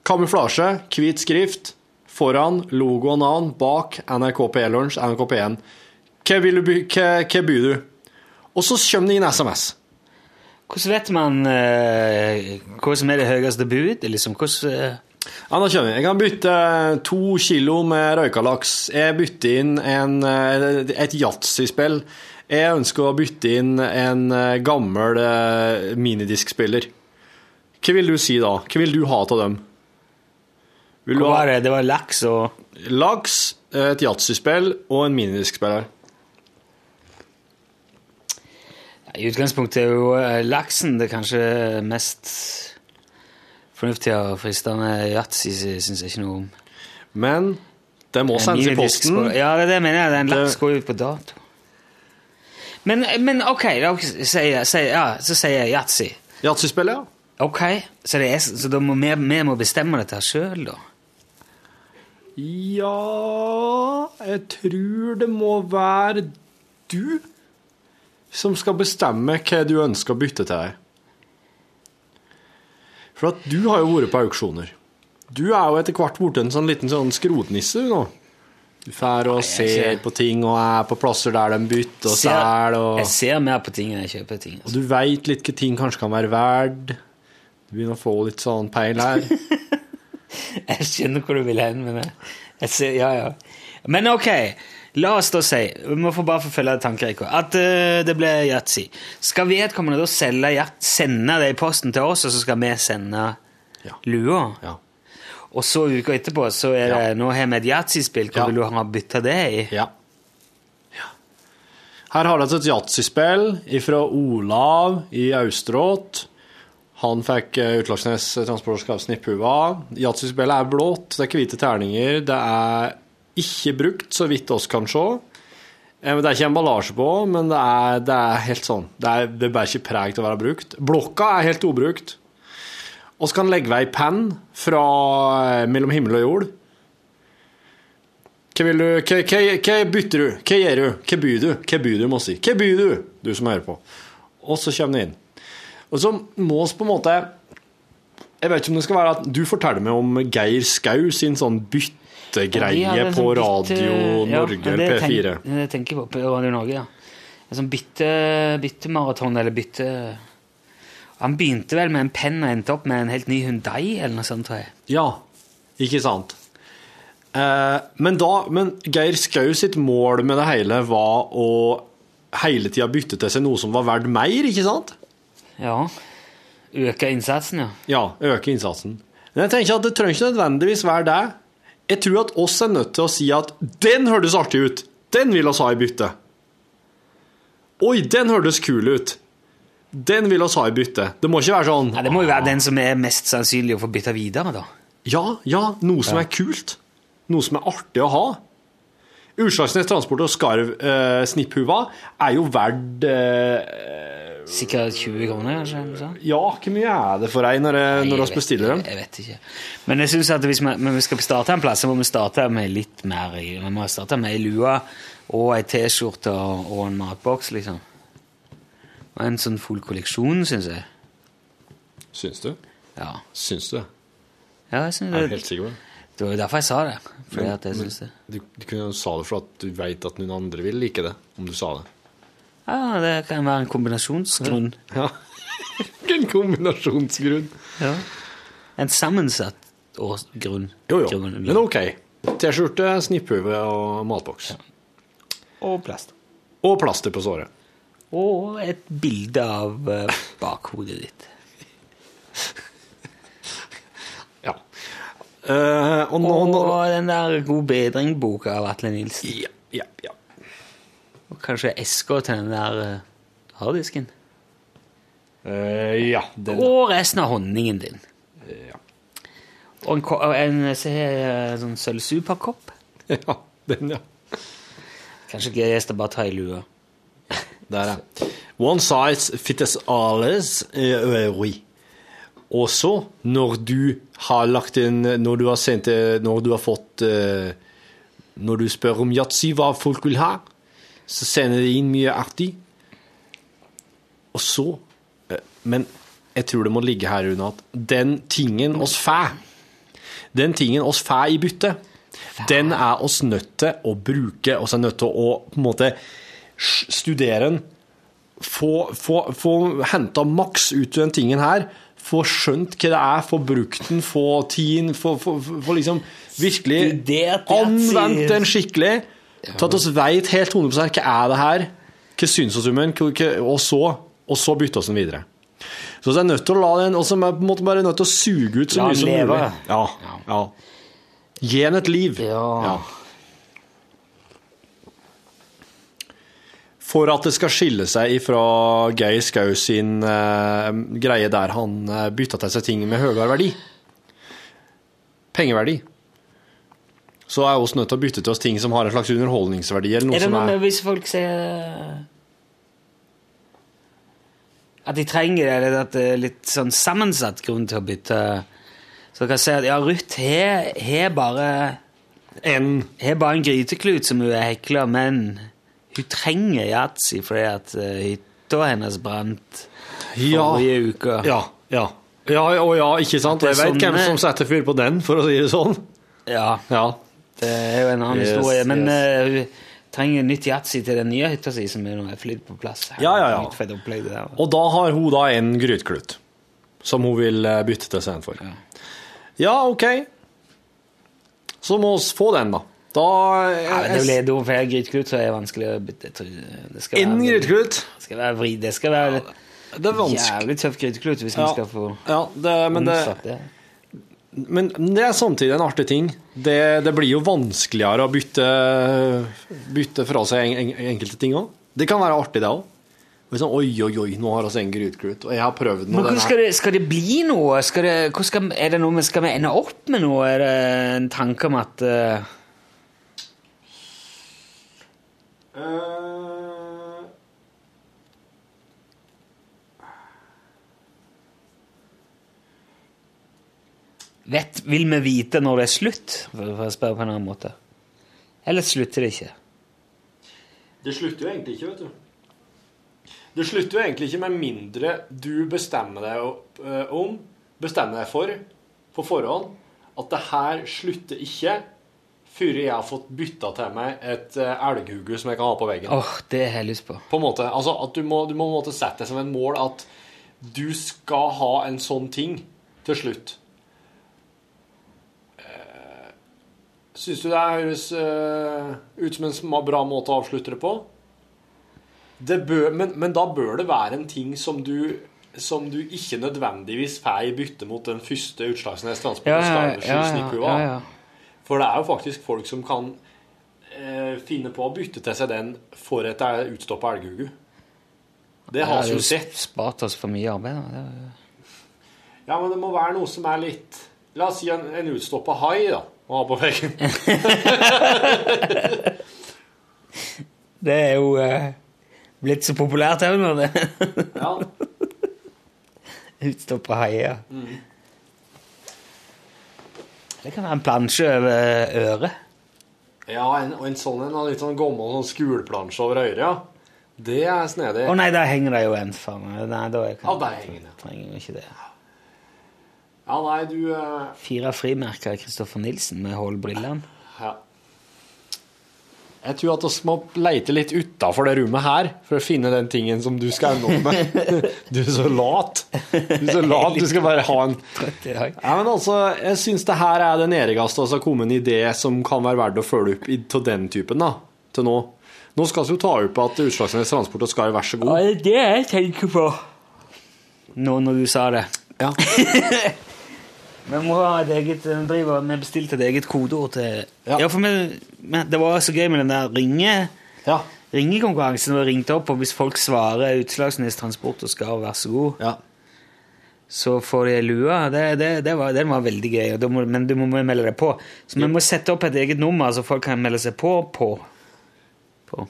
Kamuflasje, hvit skrift. Foran logo og navn. Bak NRK P-lunsj, NRK P1. Hva vil du by, hva, hva byr du? Og så kommer det inn SMS. Hvordan vet man uh, hva som er det høyeste budet? Liksom, hvordan, eh, Ja, da skjønner jeg. Jeg kan bytte to kilo med røykalaks. Jeg bytter inn en, eh, et yatzy-spill. Jeg ønsker å bytte inn en eh, gammel eh, minidiskspiller. Hva vil du si da? Hva vil du ha av dem? Vil du hva var det? Det var laks og laks, et yatzy-spill og en minidiskspiller? I utgangspunktet er jo eh, laksen det kanskje mest fornuftige og fristende. Yatzy syns jeg ikke noe om. Men det må sendes i posten. Ja, det er det mener. jeg. En laks går ut på dato. Men, men OK, da sier sier, ja, så sier jeg yatzy. Yatzy-spill, ja. OK, så, det er, så må vi, vi må bestemme dette sjøl, da? Ja Jeg tror det må være du som skal bestemme hva du ønsker å bytte til. For at du har jo vært på auksjoner. Du er jo etter hvert blitt en sånn liten sånn skrotnisse nå. Du drar og ser på ting og er på plasser der de bytter og selger. Og, Jeg ser mer på ting enn jeg kjøper ting. og du veit litt hva ting kanskje kan være verd. Du begynner å få litt sånn peil her. Jeg skjønner hvor du vil hen, men det. jeg ser, ja, ja. Men ok, la oss da si, vi må få bare forfølge tankerekka, at uh, det ble yatzy. Skal vedkommende da selge sende det i posten til oss, og så skal vi sende Ja. lua? Ja. Og så uka etterpå, så er det, nå har vi et yatzy-spill, hva Ja. vil du ha bytta det i? Ja. Her har vi et yatzy-spill fra Olav i Austråt. Han fikk utlagsnes Utslagsnes transportskap Snipphuva. Yatzy-spillet er blått, det er hvite terninger. Det er ikke brukt, så vidt oss kan se. Eh, Det er ikke emballasje på, men det er, det er helt sånn. Det er, det bærer ikke preg til å være brukt. Blokka er helt ubrukt. Så kan legge ved ei penn fra eh, mellom himmel og jord. Hva du, hva, bytter du? Hva gjør du? Hva byr du? Hva byr du, må si. Hva byr du, du som hører på? Og så kommer det inn. Og så må vi på en måte Jeg vet ikke om det skal være at du forteller meg om Geir Skau sin sånn byttegreie hadde på sånn bytte- Radio ja, Norge eller tenk- P4. Det tenker jeg på på Radio Norge, ja. En sånn bytte, byttemaraton, eller bytte... Han begynte vel med en penn og endte opp med en helt ny Hyundai, eller noe sånt, tror jeg. Ja, ikke sant? Eh, men da, men Geir Skau sitt mål med det hele var å hele tida bytte til seg noe som var verdt mer, ikke sant? Ja. Øke innsatsen, ja. Ja, øke innsatsen. Men jeg tenker at det trenger ikke nødvendigvis være det. Jeg tror at oss er nødt til å si at den hørtes artig ut. Den vil oss ha i bytte. Oi, den hørtes kul ut. Den vil oss ha i bytte. Det må ikke være sånn Nei, Det må jo være den som er mest sannsynlig å få bytte videre, da. Ja, ja, noe som er kult. Noe som er artig å ha. Utslagsnes Transport og Skarv eh, Snipphuva er jo verdt eh, Sikkert 20 kroner, kanskje? Ja, hvor mye er det for deg når, jeg- når vi bestiller dem? Jeg vet ikke. Men jeg synes at hvis vi, men vi skal starte en plass, så må vi starte med litt mer. Vi må starte med ei lue og ei T-skjorte og, og en matboks, liksom. Og en sånn full kolleksjon, syns jeg. Syns du? Ja, Syns du det? ja jeg synes Er det, du helt sikker på det? det var jo derfor jeg sa det. Fordi at jeg synes det. Du, du kunne jo sa det for at du veit at noen andre vil like det, om du sa det. Ja, det kan være en kombinasjonsgrunn. Ja. en kombinasjonsgrunn. Ja. En sammensatt grunn. Jo, jo. Grunn. Men OK. T-skjorte, snipphue og matboks. Og plast. Og plaster på såret. Og et bilde av eh, bakhodet ditt. Ja. Uh, og nå, nå Og den der God bedring-boka av Atle Nilsen. ja, ja, ja. Kanskje eska til den der uh, harddisken. Uh, ja, den. Og resten av honningen din. Ja. Og en, og en eh, sånn sølvsuperkopp. ja, den, ja. Kanskje greiest å bare ta i lua. Der, ja. One size fits alles, eh, oui. Og så, når du har lagt inn Når du har sendt eh, Når du har fått eh, Når du spør om yatzy hva folk vil ha, så sender de inn mye artig. Og så eh, Men jeg tror det må ligge her under at den tingen oss får, den tingen oss får i bytte, den er oss nødt til å bruke, oss er nødt til å på en måte studere den, få, få, få henta maks ut av den tingen her, få skjønt hva det er, få brukt den, få tiden, få, få, få liksom virkelig anvendt den skikkelig, til at vi veit helt 100 hva er det her, hva syns oss om den, og så, og så bytte oss den videre. Så vi er nødt til å la den, og så er på en måte bare nødt til å suge ut så mye som leve. mulig. Ja, ja. Gi den et liv. Ja. For at det skal skille seg fra Geir Skau sin uh, greie der han uh, bytta til seg ting med høyere verdi. Pengeverdi. Så er vi nødt til å bytte til oss ting som har en slags underholdningsverdi. eller noe Er det noe er... med hvis folk sier At de trenger det, eller at det er litt sånn sammensatt grunn til å bytte Så dere jeg si at ja, Ruth har bare En har bare en gryteklut som hun er hekla, men hun trenger yatzy fordi at eh, hytta hennes brant Ja. forrige uke. Ja, ja. Ja, og ja, ikke sant? Og Jeg veit hvem som setter fyr på den, for å si det sånn. Ja, Ja. Det er jo en annen Yes, historie. Men yes. eh, hun trenger nytt yatzy til den nye hytta si, som er er flydd på plass. Ja, ja, ja. Opplegg. Og da har hun da en gryteklut som hun vil eh, bytte til seg en for. Ja, OK. Så må vi få den, da. Da Ja, men det blir dumt, for gryteklut så er det vanskelig å bytte. Det skal En gryteklut? det skal være vri. Det skal være Det er vanskelig. jævlig tøff gryteklut hvis Ja. vi skal få Ja, det, men, det, det. Men det er samtidig en artig ting. Det, det blir jo vanskeligere å bytte, bytte fra seg en, en, enkelte ting òg. Det kan være artig, det òg. Sånn, oi, oi, oi, nå har vi en gryteklut, og jeg har prøvd noe. Men skal det, skal det bli noe? Skal det, skal, er det noe vi skal vi ende opp med noe? Er det en tanke om at uh... Eh, vet, Vil vi vite når det er slutt, for, å spørre på en annen måte? Eller slutter det ikke? Det slutter jo egentlig ikke, vet du. Det slutter jo egentlig ikke med mindre du bestemmer deg eh, om, bestemmer deg for, på forhånd, at det her slutter ikke før jeg har fått bytta til meg et eh, elghugge som jeg kan ha på veggen. Åh, det har jeg lyst på. På en måte, altså at du må, du må sette deg som en mål at du skal ha en sånn ting til slutt. Syns du det høres uh, ut som en bra måte å avslutte det på? Det bør, men, men da bør det være en ting som du, som du ikke nødvendigvis får i bytte mot den første Utslagsnes Transport Ja, ja, ja. For det er jo faktisk folk som kan uh, finne på å bytte til seg den for et eh, utstoppa elghugu. Det har vi jo sett. spart oss for mye arbeid. da. Ja, men det må være noe som er litt La oss si en, en utstoppa hai, da. Ha på veggen. Det er jo eh, blitt så populært òg nå, det. Ja. Utstoppa haier. Det kan være en plansje over øret. ja, en, og en sånn en, litt sånn gammel sånn skuleplansje over øret, ja. Det er snedig. Å nei, der henger det jo en for. Nei, da kan, Ja, der henger det. trenger jo ikke det. Ja, nei, du uh... Fire frimerker av Kristoffer Nilsen med hull brillene. Ja. Jeg tror at vi må leite litt utafor det rommet her for å finne den tingen som du skal ende opp med. Du er så lat. Du er så lat. Du skal bare ha en. Ja, men altså, Jeg syns det her er det nerigste som har kommet en idé som kan være verdt å følge opp av til den typen. da, til nå. Nå skal vi jo ta opp at Utslagsnes Transport og Skar, vær så Ja, god. det er det jeg tenker på. Nå når du sa det. Ja. Vi må ha et eget driver vi bestilte et eget kodeord til Ja. Ja, for vi, vi, Det var så gøy med den der ringe ja. ringekonkurransen. Og ringte opp, og hvis folk svarer Utslagsnes Transport og skal vær så god, ja. så får de lua. Det, det, det var, den var veldig gøy, må, men du må melde deg på. Så vi må sette opp et eget nummer, så folk kan melde seg på på. på.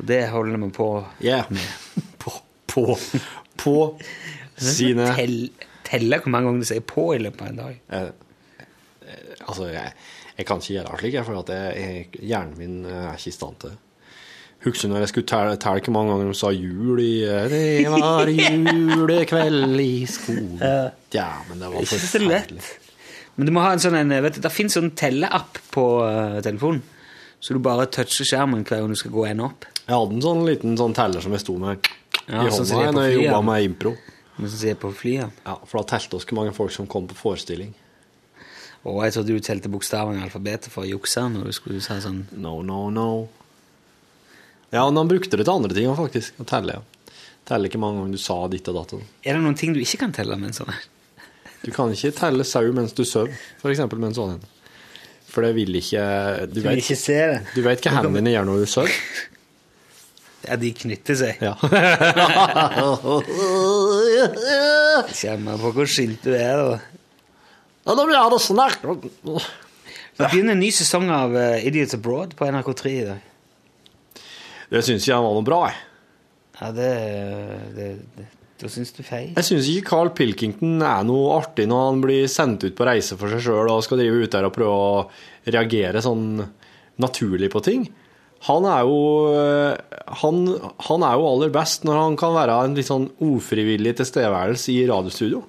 Og det holder vi på Yeah. med. På. på, på sine telle hvor mange ganger du sier 'på' i løpet av en dag. eh, eh, Altså, jeg, jeg kan ikke gjøre det slik, for hjernen min eh, er ikke i stand til det. Husker når jeg skulle telle telle hvor mange ganger de sa jul i eh, Det var julekveld i skolen. Ja, men det var forferdelig. Men du må ha en sånn en, vet du, Det fins sånn telleapp på telefonen. Så du bare toucher skjermen hver gang du skal gå en opp. Jeg hadde en sånn liten sånn teller som jeg sto med Ja, i sånn hånda sånn når jeg jobba med impro. Mens du ser på flyet. Ja, For da telte oss hvor mange folk som kom på forestilling. Og jeg trodde du telte bokstavene i alfabetet for å jukse når du skulle si sånn No, no, no. Ja, men han brukte det til andre ting faktisk. Å telle, ja. Telle ikke mange ganger du sa ditt og datt. Er det noen ting du ikke kan telle en sånn her? Du kan ikke telle sau mens du sover, eksempel med en sånn en. For det vil ikke Du vet, se det. du vet hva hendene dine gjør når du sover? Ja, de knytter seg. Ja. Kjenner på hvor skilt du er, da. Ja, da blir jeg det snart. Det begynner en ny sesong av eh, Idiots Abroad på NRK3 i dag. Det syns jeg var noe bra, jeg. Ja, det, det, det Da syns du feil. Jeg syns ikke Carl Pilkington er noe artig når han blir sendt ut på reise for seg sjøl og skal drive ut der og prøve å reagere sånn naturlig på ting. Han er jo han, han er jo aller best når han kan være en litt sånn ufrivillig tilstedeværelse i radiostudio.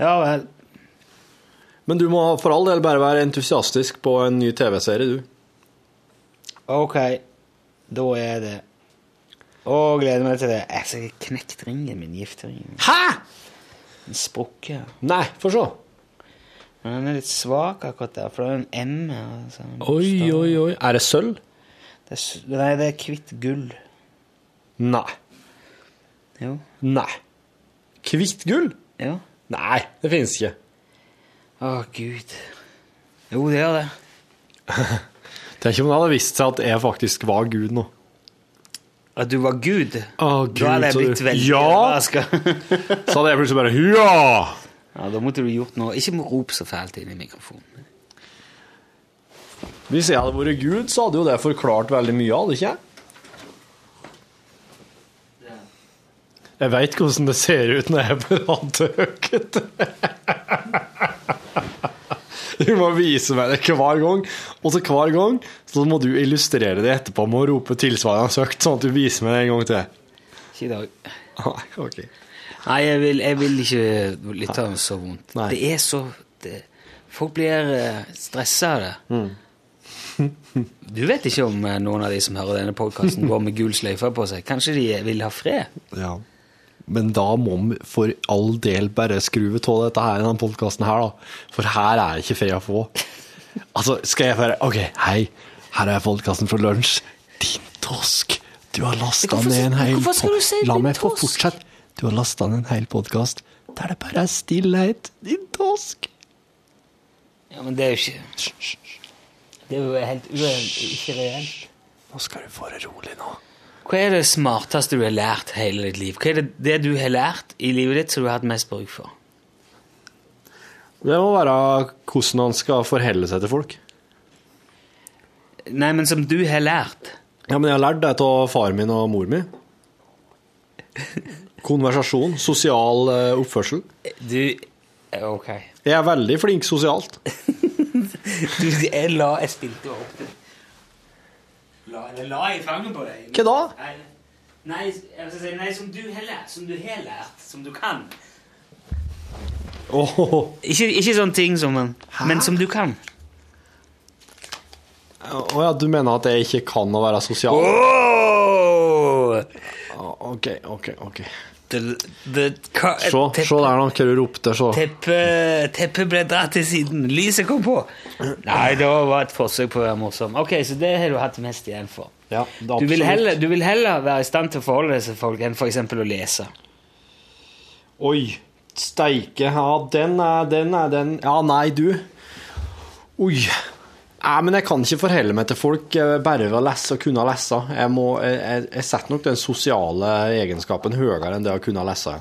Ja vel. Men du må for all del bare være entusiastisk på en ny TV-serie, du. Ok, da er det Å, gleder meg til det. Jeg har knekt ringen min, gifteringen. Hæ?! Den sprukker. Nei, få se. Men den er litt svak akkurat der, for det er en M her. Altså, Oi, oi, oi. Er det sølv? Det er, nei, det er hvitt gull. Nei. Jo. Nei. Hvitt gull? Ja. Nei, det finnes ikke. Å, gud. Jo, det er det. Tenk om det hadde vist seg at jeg faktisk var Gud nå. At du var Gud? Å, da hadde jeg blitt veldig Ja! overraska. Så hadde jeg plutselig bare Ja! Ja, da måtte du gjort noe. Ikke rop så fælt inn i mikrofonen. Hvis jeg hadde vært Gud, så hadde jo det forklart veldig mye, hadde ikke jeg? Jeg veit hvordan det ser ut når jeg er på radioøket. Du må vise meg det hver gang, og så hver gang så må du illustrere det etterpå med å rope tilsvarende søkt, sånn at du viser meg det en gang til. Ikke i dag. Nei, ok. Nei, jeg vil, jeg vil ikke lytte av så vondt. Nei. Det er så det, Folk blir uh, stressa av det. Mm. Du vet ikke om eh, noen av de som hører denne podkasten, går med gul sløyfe på seg. Kanskje de vil ha fred? Ja. Men da må vi for all del bare skru av dette her i denne podkasten her, da. For her er det ikke fred å få. Altså, skal jeg bare OK, hei, her er podkasten fra lunsj. Din tosk. Du har lasta ned en hel hvorfor skal du si din tosk? La meg få fortsette. Du har lasta ned en hel podkast der det bare er stillhet. Din tosk. Ja, men det er jo ikke Det er jo helt ikke reelt. Nå skal du få det rolig nå. Hva er det smarteste du har lært hele ditt liv? Hva er det, det du har lært i livet ditt som du har hatt mest bruk for? Det må være hvordan han skal forholde seg til folk. Nei, men som du har lært. Ja, men jeg har lært det av far min og mor mi. Konversasjon, sosial eh, oppførsel. Du Ok. Jeg er veldig flink sosialt. Du, jeg la Jeg spilte jo opp. La, eller la jeg fanget på deg? Hva da? Nei, jeg skal si, nei som du har lært, som du har lært, som du kan. Oh. Ikke, ikke sånne ting som man Men som du kan. Å ja, du mener at jeg ikke kan å være sosial? Oh! Ok, ok, ok. Se, se der nå, hva du ropte. Se. Teppet teppe ble dratt til siden. Lyset kom på. Nei, det var et forsøk på å være morsom. Ok, Så det har du hatt mest igjen for. Ja, Du vil, heller, du vil heller være i stand til å forholde deg til folk enn f.eks. å lese. Oi, steike. Ja, den er den er den Ja, nei, du. Oi. Nei, men jeg kan ikke forholde meg til folk eh, bare ved å lese og kunne lese. Jeg, må, jeg, jeg, setter nok den sosiale egenskapen høyere enn det å kunne lese.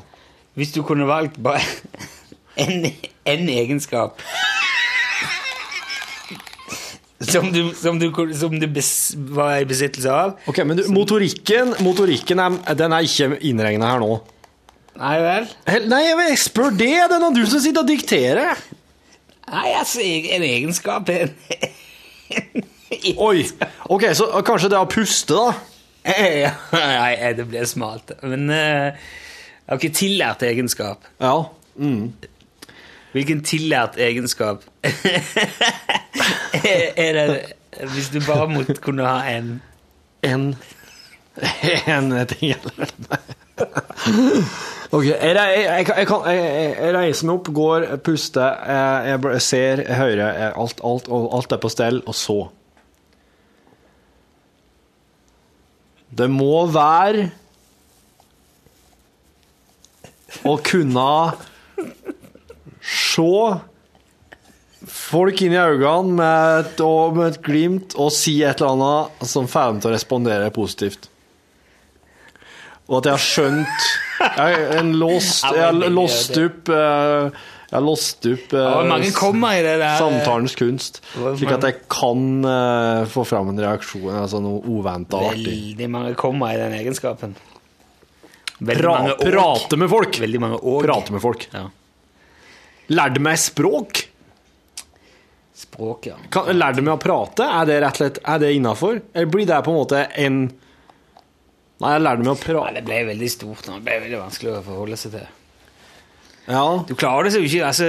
Hvis du kunne valgt bare en, en egenskap som du, som du, som du var i besittelse av. Ok, men du, motorikken, motorikken er, den er ikke innregna her nå. Nei vel? Nei, jeg spør det! Det er du som sitter og dikterer. Nei, altså, en egenskap er en Oi! Ok, så kanskje det er å puste, da? Nei, det ble smalt. Men jeg har ikke tillært egenskap. Ja. Mm. Hvilken tillært egenskap er det Hvis du bare måtte kunne ha en En En ting eller Ok, jeg, reiser meg opp, går, puster, jeg, jeg ser, jeg hører, jeg, alt, alt, alt er på stell, og så Det må være å kunne se folk inn i øynene med et, med et glimt og si et eller annet som får dem til å respondere positivt. Og at jeg har skjønt Jeg har låst låst opp eh, Jeg har låst opp eh, det samtalens kunst, slik at jeg kan eh, få fram en reaksjon, altså noe uventa artig. Veldig mange kommer i den egenskapen. Veldig Pra, mange og. prate med folk! Veldig mange og. Prate med folk. Ja. Lærte meg språk. Språk, ja. Kan, lærte meg å prate? Er det rett og slett Er det innafor? Eller blir det på en måte en Nei, jeg lærte meg å Nei, prate det ble veldig stort. Det ble veldig vanskelig å forholde seg til. Ja. Du klarer det så ikke. Altså,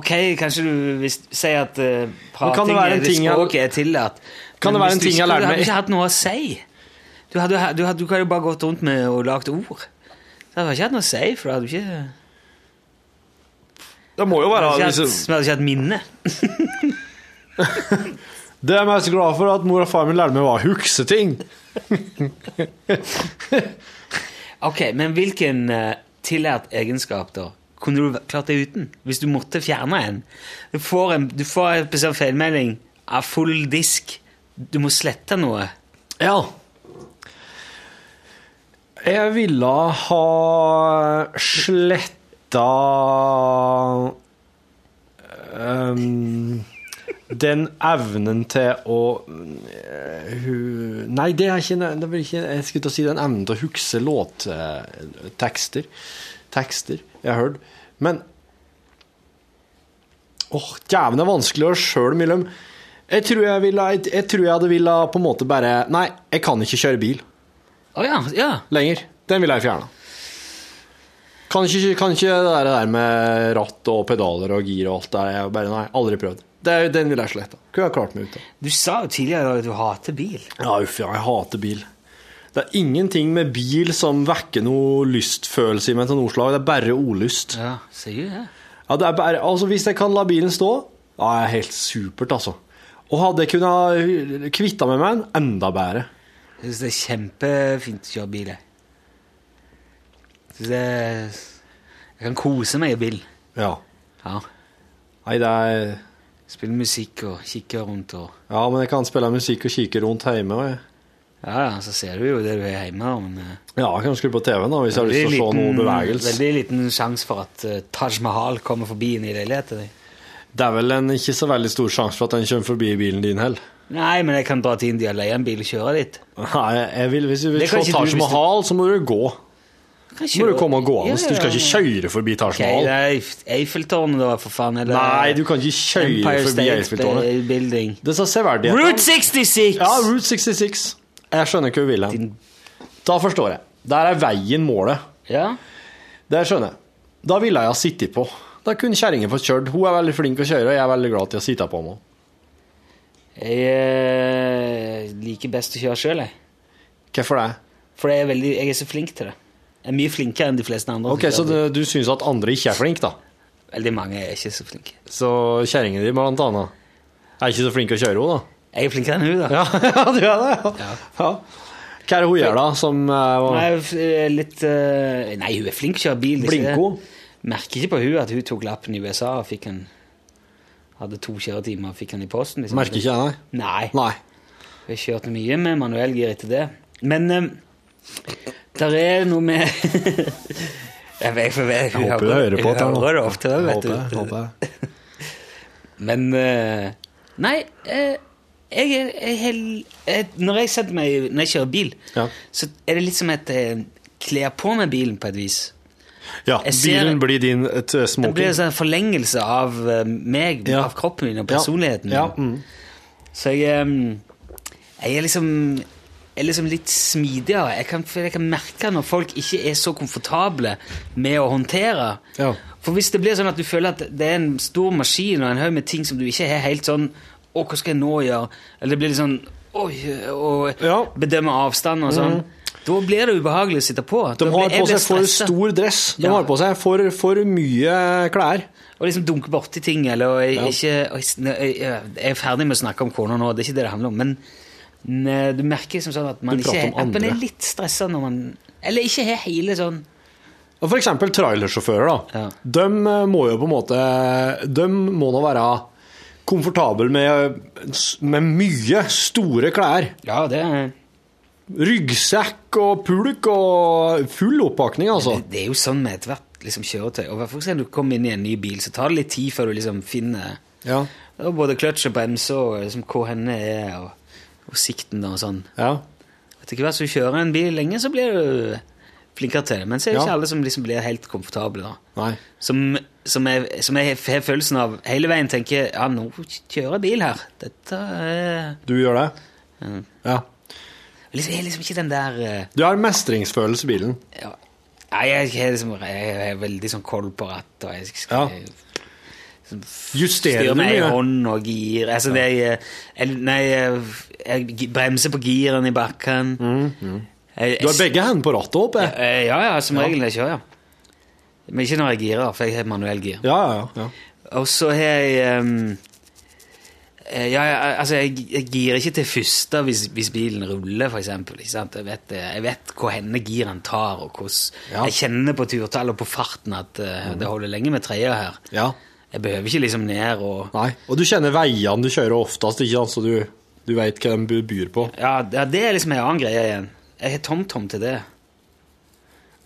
ok, kanskje du vil si at uh, kan prating en det ting jeg- er tillatt. Kan det være en ting jeg lærte meg? Du hadde ikke hatt noe å si. Du hadde, du hadde, du hadde jo bare gått rundt med og lagt ord. Du hadde ikke hatt noe å si, for du hadde ikke, Det må jo du være hatt, liksom, du hadde ikke hatt minne. Det er jeg mest glad for at mor og far min lærte meg å hukse ting. Ok, men hvilken uh, tillært egenskap da kunne du klart deg uten? Hvis du måtte fjerne en. Du får en, du får en spesiell feilmelding av full disk. Du må slette noe. Ja. Jeg ville ha sletta ehm, den evnen til å eh, hu- Nei, det er ikke, det er ikke Jeg skulle til å si den evnen til å huske låttekster. Tekster jeg har hørt. Men Åh, djæven, det er vanskelig å sjøl mellom jeg tror jeg, ville, jeg, jeg tror jeg hadde ville på en måte bare Nei, jeg kan ikke kjøre bil Å ja, ja. lenger. Den ville jeg fjerna. Kan ikke, kan ikke det der med ratt og pedaler og gir og alt der. Jeg bare, nei, aldri prøvd. Det, er- jo den vil jeg slette. Kunne jeg klart meg uten. Du sa jo tidligere at du hater bil. Ja, uff, ja, jeg hater bil. Det er ingenting med bil som vekker noe lystfølelse i meg til noe slag. Det er bare olyst. Ja, sier du det? Ja, det er bare, altså Hvis jeg kan la bilen stå, da er jeg helt supert, altså. Og hadde jeg kunnet kvitta meg med den, enda bedre. Jeg syns det er kjempefint å kjøre bil. Jeg Synes det er Jeg kan kose meg i bil. Ja. Ja. Nei, det er Spille musikk og kikke rundt og Ja, men jeg kan spille musikk og kikke rundt hjemme. jeg- Ja, ja, så ser du jo det du er hjemme. Men eh, Ja, jeg kan skru på TV-en da, hvis jeg har lyst til å se noe bevegelse. veldig liten sjanse for at uh, Taj Mahal kommer forbi inn i leiligheten din. Det er vel en ikke så veldig stor sjanse for at den kommer forbi bilen din heller. Nei, men jeg kan dra til India, og leie en bil og kjøre dit. Nei, jeg vil, hvis du vil se Taj Mahal, så må du gå. Må du komme gående. Ja, Du skal ikke kjøre forbi Taj Ok, Mahal. er Eiffeltårnet, da, for faen. Eller Nei, du kan ikke kjøre Empire forbi State Eiffeltårnet. Building. Det er så. Route 66! Ja, Route 66. Jeg skjønner ikke hva du vil hen. Da forstår jeg. Der er veien målet. Ja. Det skjønner jeg. Da ville jeg ha sittet på. Da kunne kjerringa fått kjørt. Hun er veldig flink å kjøre, og jeg er veldig glad til å sitte på henne. Jeg eh, liker best å kjøre sjøl, jeg. Hvorfor det? For jeg er, veldig, jeg er så flink til det. Er mye flinkere enn de fleste andre. Ok, Så du, du syns at andre ikke er flinke, da? Veldig mange er ikke så flinke. Så kjerringa di, blant annet, er ikke så flink å kjøre, hun, da? Jeg er flinkere enn hun, da. Ja, ja du er det, ja. ja. Hva er det hun gjør, da, som uh, f- eh, litt uh, Nei, hun er flink til å kjøre bil. Blinko? Merker ikke på hun at hun tok lappen i USA og fikk en Hadde to kjøretimer og fikk den i posten. Liksom. Merker ikke jeg, nei? Nei. Nei. Vi har kjørt mye med manuellgir etter det. Men um, der er noe med Jeg vet, jeg, vet, Jeg håper du hører på dette nå. hører det ofte, Jeg vet du. håper. Men eh, Nei, eh, jeg, er- jeg, jeg, Når jeg setter meg Når jeg kjører bil, Ja. så er det litt som et jeg kler på meg bilen på et vis. Ja, bilen blir din et eh, Det blir en sånn forlengelse av eh, meg, Ja. av kroppen min og Ja. personligheten min. Ja, mm. Så jeg, eh, jeg er liksom er liksom litt smidigere. Jeg kan, jeg kan merke når folk ikke er så komfortable med å håndtere. Ja. For hvis det blir sånn at du føler at det er en stor maskin og en haug med ting som du ikke er helt sånn Å, hva skal jeg nå gjøre? Eller det blir litt sånn Oi, og Ja. bedømme avstand og sånn. Da blir det ubehagelig å sitte på. De har på seg for stor dress. De Ja. har på seg for, for mye klær. Og liksom dunke borti ting, eller og jeg, Ja. ikke, og jeg, jeg er ferdig med å snakke om kona nå, det er ikke det det handler om, men ne, du merker liksom sånn at man, ikke, at er litt stressa når man Eller ikke har hele sånn For eksempel trailersjåfører. da. Ja. De eh, må jo på en måte De må nå være komfortable med, med mye store klær. Ja, det er Ryggsekk og pulk og full oppakning, altså. Det, det er jo sånn med ethvert liksom, kjøretøy. Og for eksempel, du kommer inn i en ny bil, så tar det litt tid før du liksom finner Ja. både kløtsj og bremse og liksom, hvor henne er, og, og sikten og sånn. ja. Etter hvert som du kjører en bil lenge, så blir du flinkere til det. Men så er det Ja. ikke alle som liksom blir helt komfortable. da. Nei. Som, som, jeg, som jeg har følelsen av hele veien tenker ja, nå kjører jeg bil her. Dette er Du gjør det? Ja. ja. Jeg er liksom ikke den der uh... Du har mestringsfølelse i bilen. ja. Nei, jeg, er liksom, jeg er veldig sånn kold på rattet. og Jeg skal Ja. Justerer med ei hånd og gir. Altså, det er, jeg, nei, jeg, jeg bremser på giren i bakken. Mm, Mm, Du har begge hendene på rattet, håper jeg. Eh, Ja, ja, som regel jeg kjører. Men ikke når jeg girer, for jeg har manuell gir. Ja, ja, ja. Og så har jeg eh, Ja, ja, altså, jeg, jeg girer ikke til første hvis, hvis bilen ruller, eksempel. Jeg, vet, eh, jeg vet hvor henne giren tar, og hvordan Ja. Jeg kjenner på turtallet og på farten at eh, det holder lenge med tredje her. ja. Jeg behøver ikke liksom ned og Nei. Og du kjenner veiene du kjører oftest, ikke sant? så du, du vet hva de byr på. Ja, det, er liksom en annen greie igjen. Jeg har TomTom til det.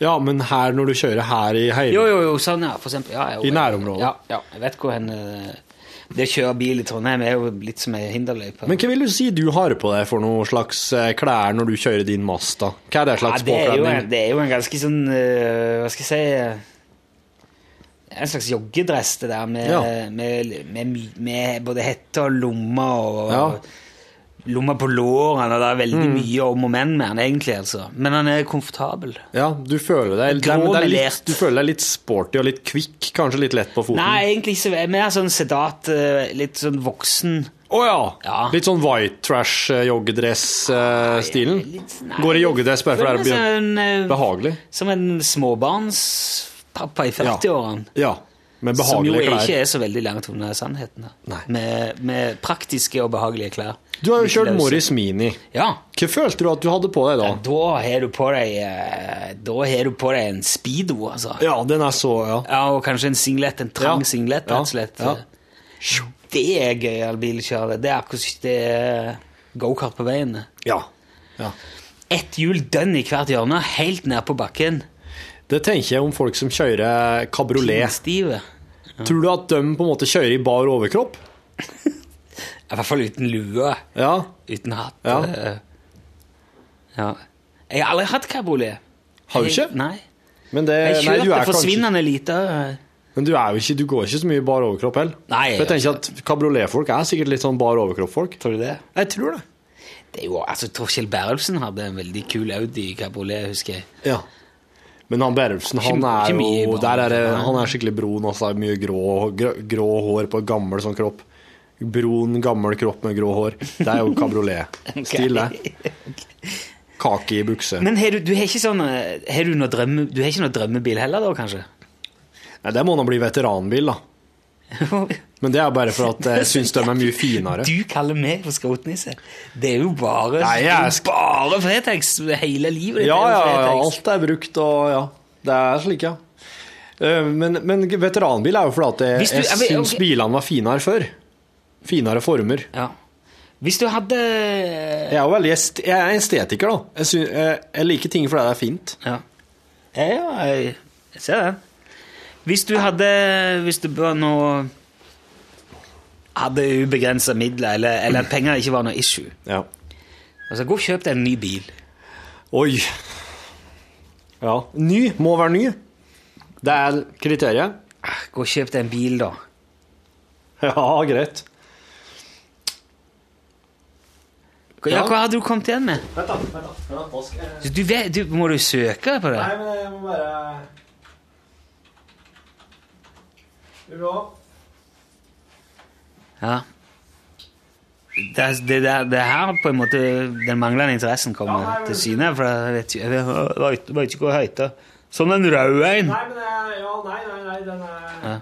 Ja, men her når du kjører her i Heim Jo, jo, jo, sånn, ja, for eksempel. Ja, jo, I nærområdet. Ja, ja, jeg vet hvor hen Det å kjøre bil i Trondheim er jo litt som en hinderløype. Men hva vil du si du har på deg for noe slags eh, klær når du kjører din Masta? Hva er det slags ja, det, er jo en, det er jo en ganske sånn øh, Hva skal jeg si En slags joggedress, det der, med, Ja. med, med, med både hette og lommer og Ja. Lommer på lårene, det er veldig Mm. mye om og men med han egentlig, altså. Men han er komfortabel. Ja, du føler deg, Grå det litt, du føler deg litt sporty og litt kvikk, kanskje litt lett på foten? Nei, egentlig ikke så mer sånn sedat, øh, litt sånn voksen. Å ja. Ja. Litt sånn white trash eh, joggedress-stilen? Går i joggedress bare fordi det blir behagelig? Som en småbarnspappa i 40-årene. Ja. Med Som jo ikke er så veldig langt unna sannheten. Med, med praktiske og behagelige klær. Du har jo kjørt. Morris Mini. Ja. Hva følte du at du hadde på deg da? Da har du på deg eh, Da har du på deg en speedo, altså. Ja, den er så Ja. Ja, og kanskje en singlet, en trang Ja. singlet, Ja. rett og slett. Ja. Det er gøyal bilkjøre. Det er akkurat det gokart på veien. ja. ja. Ett hjul dønn i hvert hjørne, helt ned på bakken. Det tenker jeg om folk som kjører kabriolet. Stive. Tror du at de på en måte kjører i bar overkropp? I hvert fall uten lue. Ja. Uten hatt. Ja. eh, ja. Jeg har aldri hatt kabriolet. Har du ikke? Nei. Men, det, Jeg kjørte kanskje, forsvinnende lite. eh, men du, er ikke, du går ikke så mye i bar overkropp heller. Nei, For jeg tenker at Kabrioletfolk er sikkert litt sånn bar overkropp-folk. Tror du det? Jeg tror det. Det er jo, altså, jeg tror Kjell Berrelsen hadde en veldig kul Audi kabriolet, husker jeg. Ja. Men han Berrelsen, han er jo der er. Han er skikkelig brun, og så er mye grå, grå, grå hår på gammel sånn kropp. Brun, gammel kropp med grå hår. Det er jo kabriolet-stil, det. Kake i bukse. Men har du, du har ikke sånn har du, noe drømme, du har ikke noe drømmebil heller, da, kanskje? Nei, det må nå bli veteranbil, da. Men det er bare for at jeg syns de er mye finere. Du kaller meg for skrotnisse. Det er jo bare Nei, jeg er bare Fretex hele livet. Ja, ja, ja, alt er brukt, og ja. Det er slik, ja. Eh, Men, men veteranbil er jo fordi jeg, du- jeg syns okay. bilene var finere før. Finere former. Ja. Hvis du hadde Jeg er jo veldig est jeg er estetiker, da. Jeg, synes, jeg, jeg liker ting fordi det er fint. Ja, ja, ja jeg, jeg ser det. Hvis du hadde Hvis du bør nå hadde ubegrensa midler, eller, eller at penger ikke var noe issue. Ja. Altså, gå og kjøp deg en ny bil. Oi. Ja. Ny. Må være ny. Det er kriteriet. Gå og kjøp deg en bil, da. Ja, greit. Ja, Ja. hva hadde du kommet igjen med? Vent, da. Vent da. Vent jeg... Du vet, du, må du søke på det? Nei, men jeg må bare... Bra. Ja. Det, det, det, er- det er her på en måte den manglende interessen kommer til syne. For jeg vet, jeg vet, vet, ikke hva det heter. Sånn en rød en. Nei, men. Ja, nei, nei, nei, den er... Ja.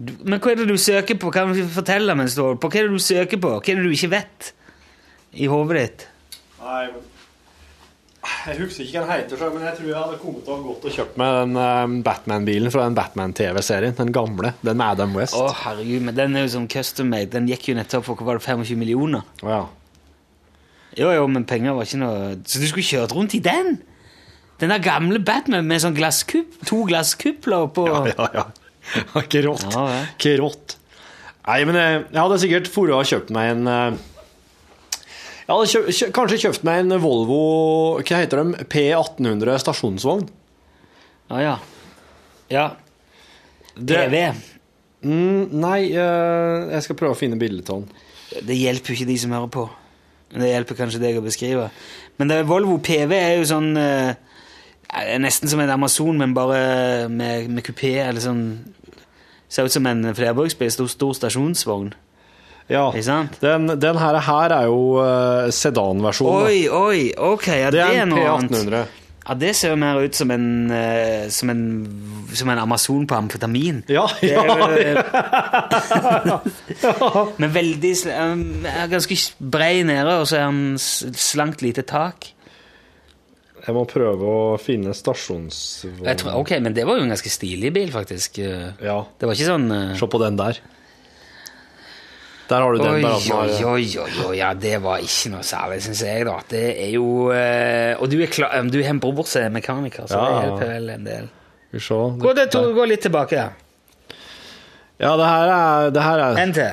Du, men hva er det du søker på? Kan du fortelle mens du holder på? Hva er det du søker på? Hva er det du ikke vet i hodet ditt? Nei, men... Jeg husker ikke hva den heter, men jeg tror jeg hadde kommet til å ha gått og kjøpt meg den eh, Batman-bilen fra den Batman-TV-serien. Den gamle. Den med Adam West. Å, herregud, men den er jo sånn custom made. Den gikk jo nettopp for var det, 25 millioner. Å, ja. Jo, jo, men penger var ikke noe Så du skulle kjørt rundt i den? Den der gamle Batman med sånn glasskupp, to glasskupler på Ja, ja, ja. Ikke rått. Ja, ja. Ikke rått. Nei, men eh, jeg hadde sikkert for å ha kjøpt meg en eh, Jeg hadde kjø kjø kanskje kjøpt meg en Volvo Hva heter de? P1800 stasjonsvogn. Å ja. Ja. Det- Mm, nei, eh, jeg skal prøve å finne bilde av den. Det hjelper jo ikke de som hører på. Men Det hjelper kanskje deg å beskrive. Men det, Volvo PV er jo sånn eh, Nesten som en Amazon, men bare med, med kupé. Eller sånn Ser ut som en flerbruksbil. Stor, stor stasjonsvogn. Ja, Ikke sant? den, den her, her er jo uh, sedanversjonen. Oi, oi! Ok, ja, Det det, er en noe annet. P1800. Ja, Det ser jo mer ut som en, uh, som en, som en Amazon på amfetamin. Ja, ja, er, Men veldig um, ganske brei nede, og så er han slankt lite tak. Jeg må prøve å finne stasjons... Tror, ok, Men det var jo en ganske stilig bil, faktisk. Eh, Ja, Det var ikke sånn eh, se på den der. Der har du den. Oi, oi, oi, oi, ja, det var ikke noe særlig, syns jeg, da. Det er jo eh, Og du er, klar, du er en bror som er mekaniker, så det hjelper vel en del. Vi. Gå, det, to, gå litt tilbake. der. Ja, det her er, det her er En til.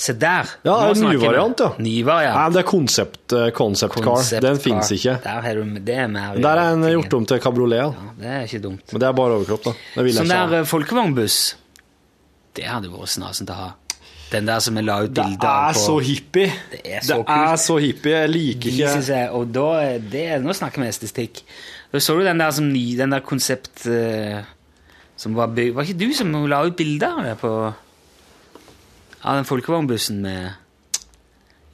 Se der. Ja, det er en ny variant, ja. Ny variant. Nei, det er concept, eh, concept, car. Den fins ikke. Der er du, det er mer Der er en gjort om til kabriolet. Ja, det er ikke dumt. Men det er bare overkropp, da. Sånn der eh, folkevognbuss, det hadde vært snasen til å ha. Den der som vi la ut bilder Det er så hippie. Det er Det så er så hippie. Jeg liker ikke jeg, og da det, Nå snakker vi estetikk. Da så du den der som den der konsept eh, som var bygd Var ikke du som la ut bilder av det på Av den folkevognbussen med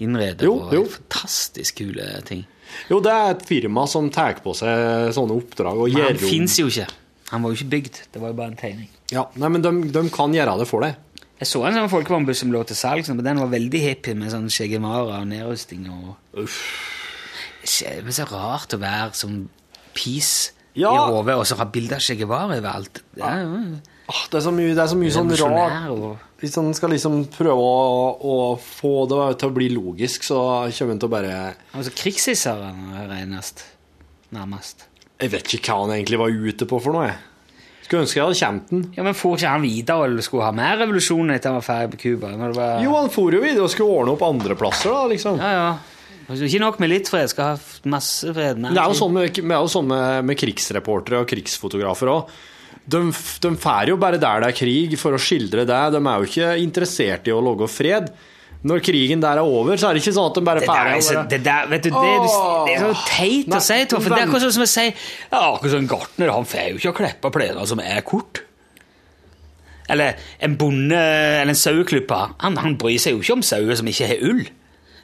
innrede Jo, og jo. fantastisk kule ting? Jo, det er et firma som tar på seg sånne oppdrag og gjør han fins jo ikke. Han var jo ikke bygd. Det var jo bare en tegning. Ja, nei, men de, de kan gjøre det for deg. Jeg så en sånn folkevognbuss som lå til salgs, men den var veldig hippie med sånn Che Guevara og nedrusting og Uff. Men så rart å være som peace Ja. i hodet, og så ha bilde av Che Guevara overalt. Det er ja. Åh, Det er så mye, det er så mye sånn rart. og- Hvis han skal liksom prøve å, å få det til å bli logisk, så kommer han til å bare Altså krigshisseren renest, nærmest. Jeg vet ikke hva han egentlig var ute på for noe. jeg. Skulle ønske jeg hadde kjent den. Ja, men Får ikke han videre eller skulle ha mer revolusjon etter han var ferdig på Cuba? Var- Jo, han for jo videre og skulle ordne opp andre plasser, da, liksom. Ja, ja. Altså, ikke nok med litt fred, skal ha masse fred. mer Det er jo sånn med, jo sånn med, med krigsreportere og krigsfotografer òg. De, de fær jo bare der det er krig, for å skildre det. De er jo ikke interessert i å lage fred. Når krigen der er over, så er det ikke sånn at de bare er så, det der, du, det, det er så teit Nei, å si, Toffe. Det er akkurat sånn som å si Ja, akkurat sånn gartner, han får jo ikke å klippe plener som er kort. Eller en bonde eller en saueklipper. Han, han bryr seg jo ikke om sauer som ikke har ull.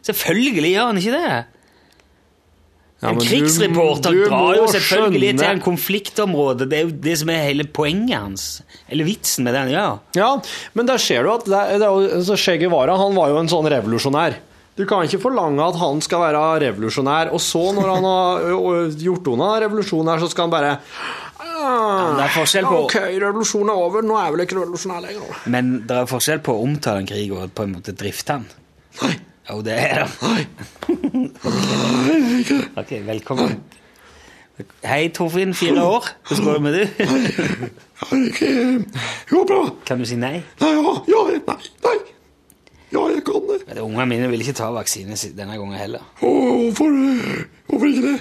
Selvfølgelig gjør han ikke det. Ja, En krigsreporter du- du drar jo selvfølgelig skjønne- til en konfliktområde. Det er jo det som er hele poenget hans. Eller vitsen med han gjør. Ja, men der ser du at det det altså Che Guevara han var jo en sånn revolusjonær. Du kan ikke forlange at han skal være revolusjonær, og så, når han har gjort unna revolusjonen her, så skal han bare ah, det er forskjell på- Ok, revolusjonen er over, nå er jeg vel ikke revolusjonær lenger. Men det er forskjell på å omtale en krig og på en måte drifte den. Nei. Jo, det er han. ok, velkommen. Hei, Torfinn, fire år. Hvordan går det med du? Jo, bra. Kan du si nei? Nei, ja, ja, nei, nei. Ja, jeg kan det. Men Ungene mine vil ikke ta vaksine denne gangen heller. Hvorfor, eh, hvorfor ikke det?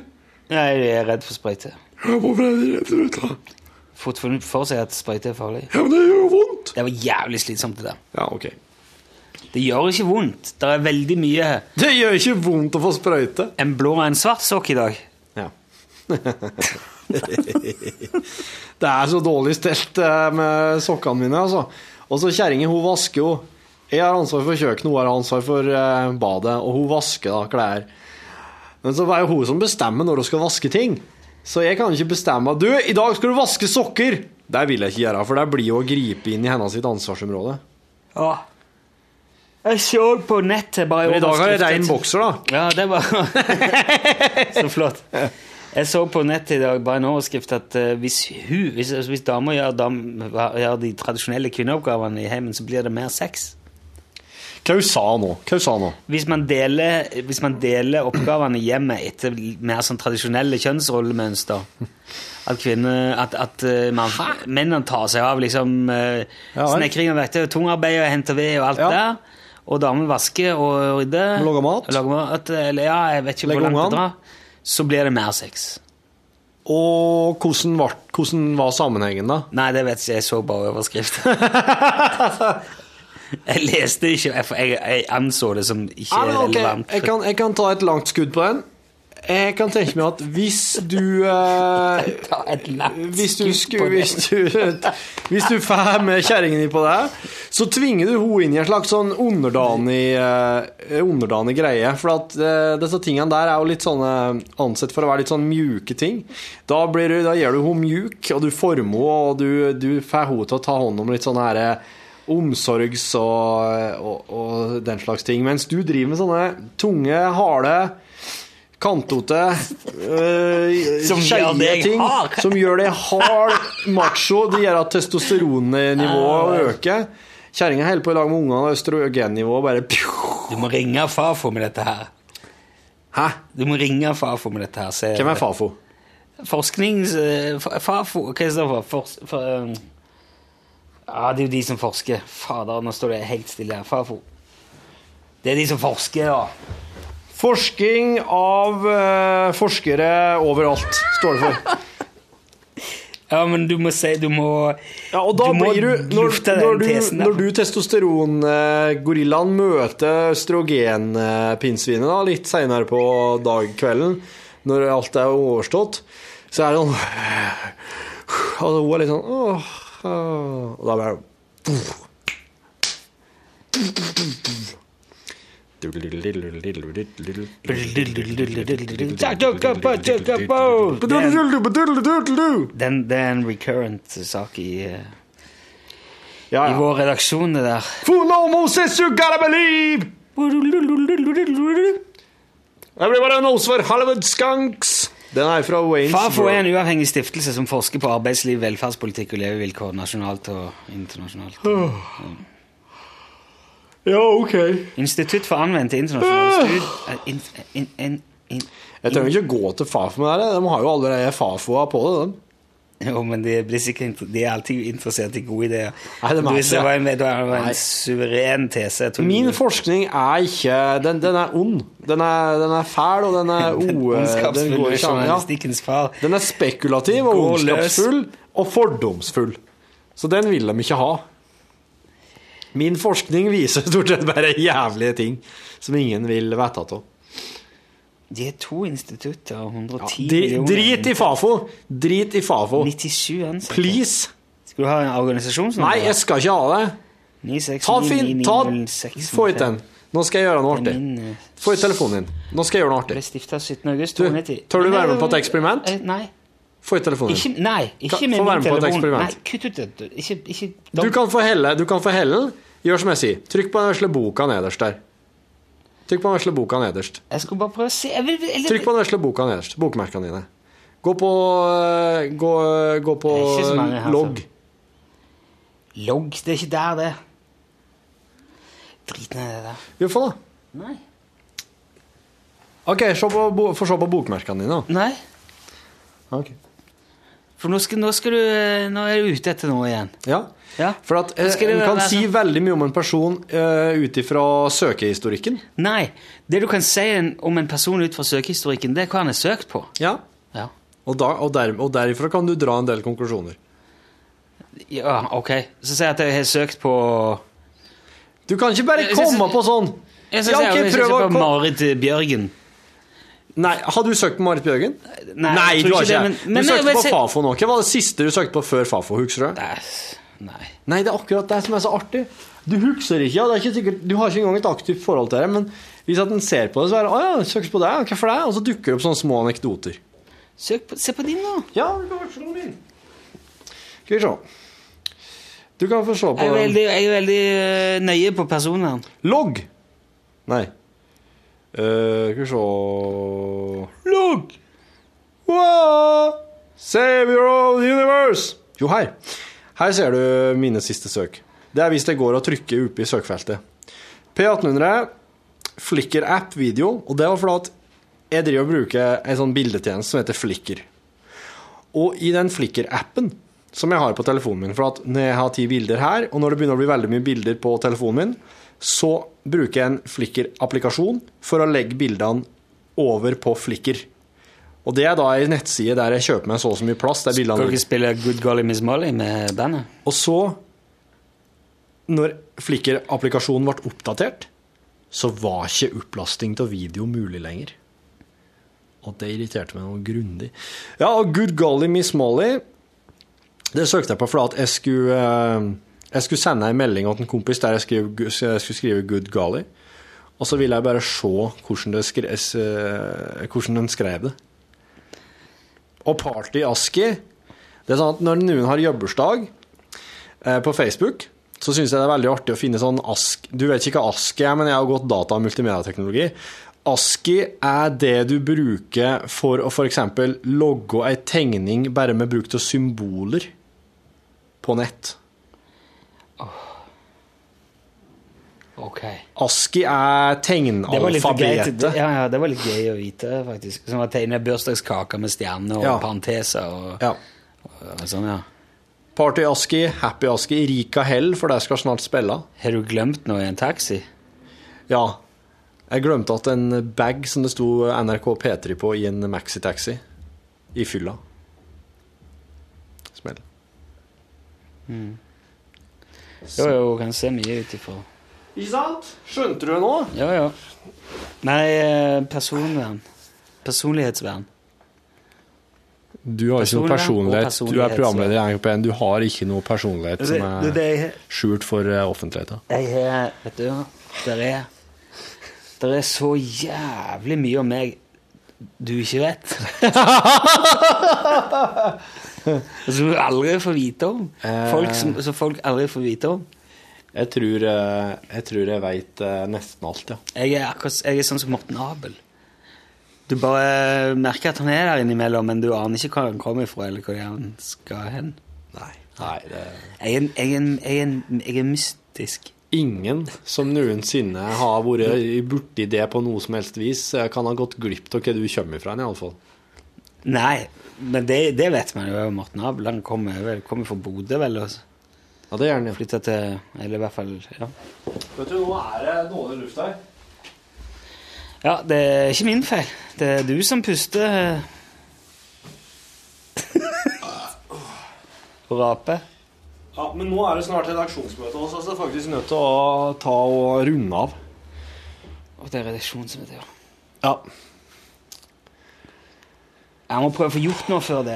Nei, de er redd for sprøyte. Ja, Hvorfor er de redd for det? Fått for seg at sprøyte er farlig. Ja, men det gjør jo vondt. Det var jævlig slitsomt, det der. Ja, ok. Det gjør ikke vondt. Det er veldig mye Det gjør ikke vondt å få sprøyte. En blå og en svart sokk i dag. Ja. det er så dårlig stelt eh, med sokkene mine, altså. Og så kjerringa, hun vasker jo. Jeg har ansvar for kjøkkenet, hun har ansvar for eh, badet, og hun vasker da klær. Men så er jo hun som bestemmer når hun skal vaske ting. Så jeg kan ikke bestemme Du, i dag skal du vaske sokker! Det vil jeg ikke gjøre, for det blir jo å gripe inn i hennes ansvarsområde. Ja. Jeg så på nettet bare Men i dag har jeg rein bokser, da. Ja, det var Så flott. Jeg så på nettet i dag bare en overskrift at eh, hvis, hun, hvis, altså, hvis damer gjør, dam, gjør de tradisjonelle kvinneoppgavene i heimen, så blir det mer sex. Hva hun sa nå? Hva hun sa nå? Hvis man deler, hvis man deler oppgavene i hjemmet etter mer sånn tradisjonelle kjønnsrollemønster At kvinner At, at eh, man, mennene tar seg av liksom uh, Ja, snekring og verktøy, tungarbeid og henter ved og alt Ja. der. Og damen vasker og rydder. Lager mat. Lager mat. Eller, ja, jeg vet ikke hvor langt det drar. Så blir det mer sex. Og hvordan var, hvordan var sammenhengen, da? Nei, det vet ikke jeg. Jeg så bare overskriften. jeg leste ikke, Jeg, jeg, jeg anså det som ikke Ja, okay. relevant. jeg, kan, jeg kan ta et langt skudd på den. Jeg kan tenke meg at hvis du eh, Hvis du, hvis du, hvis du får med kjerringen din på det, så tvinger du henne inn i en slags sånn underdanig, eh, underdanig greie. For at eh, disse tingene der er jo litt sånne ansett for å være litt sånn mjuke ting. Da, blir du, da gjør du henne mjuk, og du former henne, og du, du får henne til å ta hånd om litt sånne her eh, omsorgs og, og, og den slags ting. Mens du driver med sånne tunge, harde Kantote, øh, Som skeie ting som gjør deg hard macho. Det gjør at testosteronnivået øker. Kjerringa holder på i lag med ungene, og østrogennivået bare Du må ringe Fafo med dette her. Hæ? Du må ringe Fafo med dette her. Se. Hvem er Fafo? Forsknings... Fafo Hva står det for? for, for ja, det er jo de som forsker. Fader, nå står det helt stille her. Fafo. Det er de som forsker, da. Forsking av uh, forskere overalt, står det for. Ja, men du må si Du må Ja, og da Du blir du Når, når du, tesen når du testosterongorillaen møter østrogenpinnsvinet da, litt senere på dagkvelden, når alt er overstått, så er det sånn Og hun er litt sånn åh, åh, Og da blir det Den, det er en recurrent sak i, eh, Ja, i vår redaksjon, det der. For no Moses, you gotta believe! Everybody knows for Hollywood skunks. Den er fra Waynes Fafo er en uavhengig stiftelse som forsker på arbeidsliv, velferdspolitikk og levevilkår nasjonalt og internasjonalt. Ja, ok. Institutt for anvendte internasjonale studier eh, in, in, in, in, Jeg trenger ikke gå til Fafo med det. De har jo allerede Fafoa på det. De. Jo, men de, blir sikkert, de er alltid interessert i gode ideer. Nei, de er du, det var en, det. det var en suveren tese. Min du- forskning er ikke Den, den er ond. Den er, den er fæl, og den er o... Den Den, an, ja. journalistikkens far. den er spekulativ og ondskapsfull og fordomsfull. Så den vil de ikke ha. Min forskning viser stort sett bare jævlige ting som ingen vil vite av. De er to institutter og 110 Dri- millioner. Drit i Fafo! Drit i Fafo. 97 ansatte. Please! Skal du ha en organisasjonsnummer? Nei, jeg skal ikke ha det. 96 Ta fin, ta, 906 Få ut den. Nå skal jeg gjøre noe artig. eh, Få ut telefonen din. Nå skal jeg gjøre noe ble artig. stifta 17. august Du, 290. tør du være med på et eksperiment? eh, Nei. Få ut telefonen Ikke, nei, ikke med min telefon. Nei, kutt ut det. Ikke, ikke Du kan få helle, du kan få helle den. Gjør som jeg sier. Trykk på den vesle boka nederst der. Trykk på den vesle boka nederst. Jeg skulle bare prøve å se vil, eller, Trykk på den vesle boka nederst. Bokmerkene dine. Gå på øh, Gå, gå på mange logg. Logg, det er ikke der, det. Drit ned det der. Gjør for da. Nei. Ok, få se på bokmerkene dine. Nei. Ok. For nå, skal, nå, skal du, eh, nå er du ute etter noe igjen. Ja. Ja. For at eh, En kan si sånn? veldig mye om en person uh, ut ifra søkehistorikken. Nei, det du kan si om en person ut fra søkehistorikken, det er hva han er søkt på. Ja. Ja. Og, da, og, der, og derifra kan du dra en del konklusjoner. Ja, ok. Så sier jeg at jeg har søkt på Du kan ikke bare Jeg jeg, komme på sånn! Jeg skal Ja, si jeg, jeg jeg, jeg, jeg, på Marit Bjørgen. Nei, Har du søkt på Marit Bjørgen? Nei, Nei, du har ikke det, men- men du søkte men, på Fafo nå. Hva var det siste du søkte på før Fafo? Husker du? Nei. Nei. Nei, det er akkurat det som er så artig. Du husker ikke, ja, det er ikke sikkert, du har ikke engang et aktivt forhold til det, men hvis at en ser på det, så er det 'Å ja, søkes på deg, hvorfor det?' Og så dukker det opp sånne små anekdoter. På, se på din, da. Ja, du kan se min. Skal vi se. Du kan få se på Jeg er veldig, jeg er veldig øh, nøye på personvern. Logg! Nei. Eh, skal vi se Look! Wow! Savior of the universe! Jo, her. Her ser du mine siste søk. Det er hvis det går å trykke oppe i søkefeltet. P1800, Flikker app video, og det var fordi at jeg driver og bruker en sånn bildetjeneste som heter Flikker. Og i den Flikker-appen som jeg har på telefonen min, for at når jeg har ti bilder her, og når det begynner å bli veldig mye bilder på telefonen min, så bruker jeg en Flikker-applikasjon for å legge bildene over på Flikker. Og det er da ei nettside der jeg kjøper meg så og så mye plass. Der Skal du ikke spille Good Golly Miss Molly med bandet? Og så, når Flikker-applikasjonen ble oppdatert, så var ikke opplasting av video mulig lenger. Og det irriterte meg noe grundig. Ja, og Good Golly Miss Molly, det søkte jeg på fordi at jeg skulle, eh, jeg skulle sende en melding til en kompis der jeg, skrev, jeg skulle skrive Good Golly. Og så ville jeg bare se hvordan, det skre, eh, hvordan den skrev det. Og Party Aski Det er sånn at når noen har jobbursdag eh, på Facebook, så syns jeg det er veldig artig å finne sånn ask Du vet ikke hva ASKI er, men jeg har gått data- og multimediateknologi. ASKI er det du bruker for å f.eks. logge ei tegning bare med bruk av symboler på nett. Ok. ASKI er tegnalfabetet. ja, ja, det var litt gøy å vite, faktisk. Som å tegne bursdagskaker med stjerner og Ja. parenteser og, Ja. og sånn, ja. Party ASKI, Happy ASKI, Rika Hell, for de skal snart spille. Har du glemt noe i en taxi? Ja. Jeg glemte at en bag som det sto NRK P3 på i en maxitaxi i fylla. Smell. Jo, jo, kan se mye ut ifra Ikke sant? Skjønte du det nå? Ja, ja. Nei, eh, personvern. Personlighetsvern. Du har ikke noe Personlighet. Du er programleder i NRK1. Du har ikke noe personlighet som er skjult for eh, offentligheten. jeg har Vet du? Der er Der er så jævlig mye om meg du ikke vet. Som du aldri får vite om. Folk som, som folk aldri får vite om. Jeg tror eh, jeg, tror jeg veit nesten alt, ja. Jeg er, akkurat, jeg er sånn som Morten Abel. Du bare merker at han er der innimellom, men du aner ikke hvor han kommer fra, eller hvor han skal hen. Nei. Nei det Jeg er, jeg er, jeg er, jeg er mystisk. Ingen som noensinne har vært borti det på noe som helst vis, eh, kan ha gått glipp av hva du kommer fra, iallfall. Nei, men det, det vet man jo. Morten Abel han kommer, kommer fra Bodø, vel? Og Ja, det gjør den, ja. flytta til Eller i hvert fall ja. Vet du, nå er det noe luft her. ja, det er ikke min feil. Det er du som puster. Og raper. Ja, men nå er det snart redaksjonsmøte også, så jeg er faktisk nødt til å ta og runde av. Og det er redaksjonsmøte, ja. Ja. Jeg må prøve å få gjort noe før det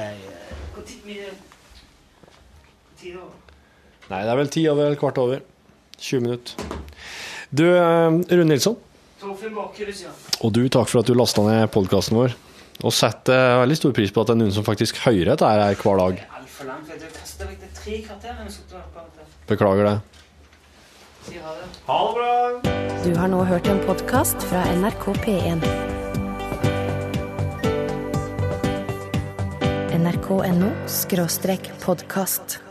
Hvor tid mye Tid over? Nei, det er vel ti over eller kvart over. 20 minutter. Du, eh, Rune Nilsson. Og du, takk for at du lasta ned podkasten vår. Og setter veldig stor pris på at det er noen som faktisk hører dette her hver dag. Beklager det. Si ha det. Ha det bra! Du har nå hørt en podkast fra NRK P1. nrk.no podkast.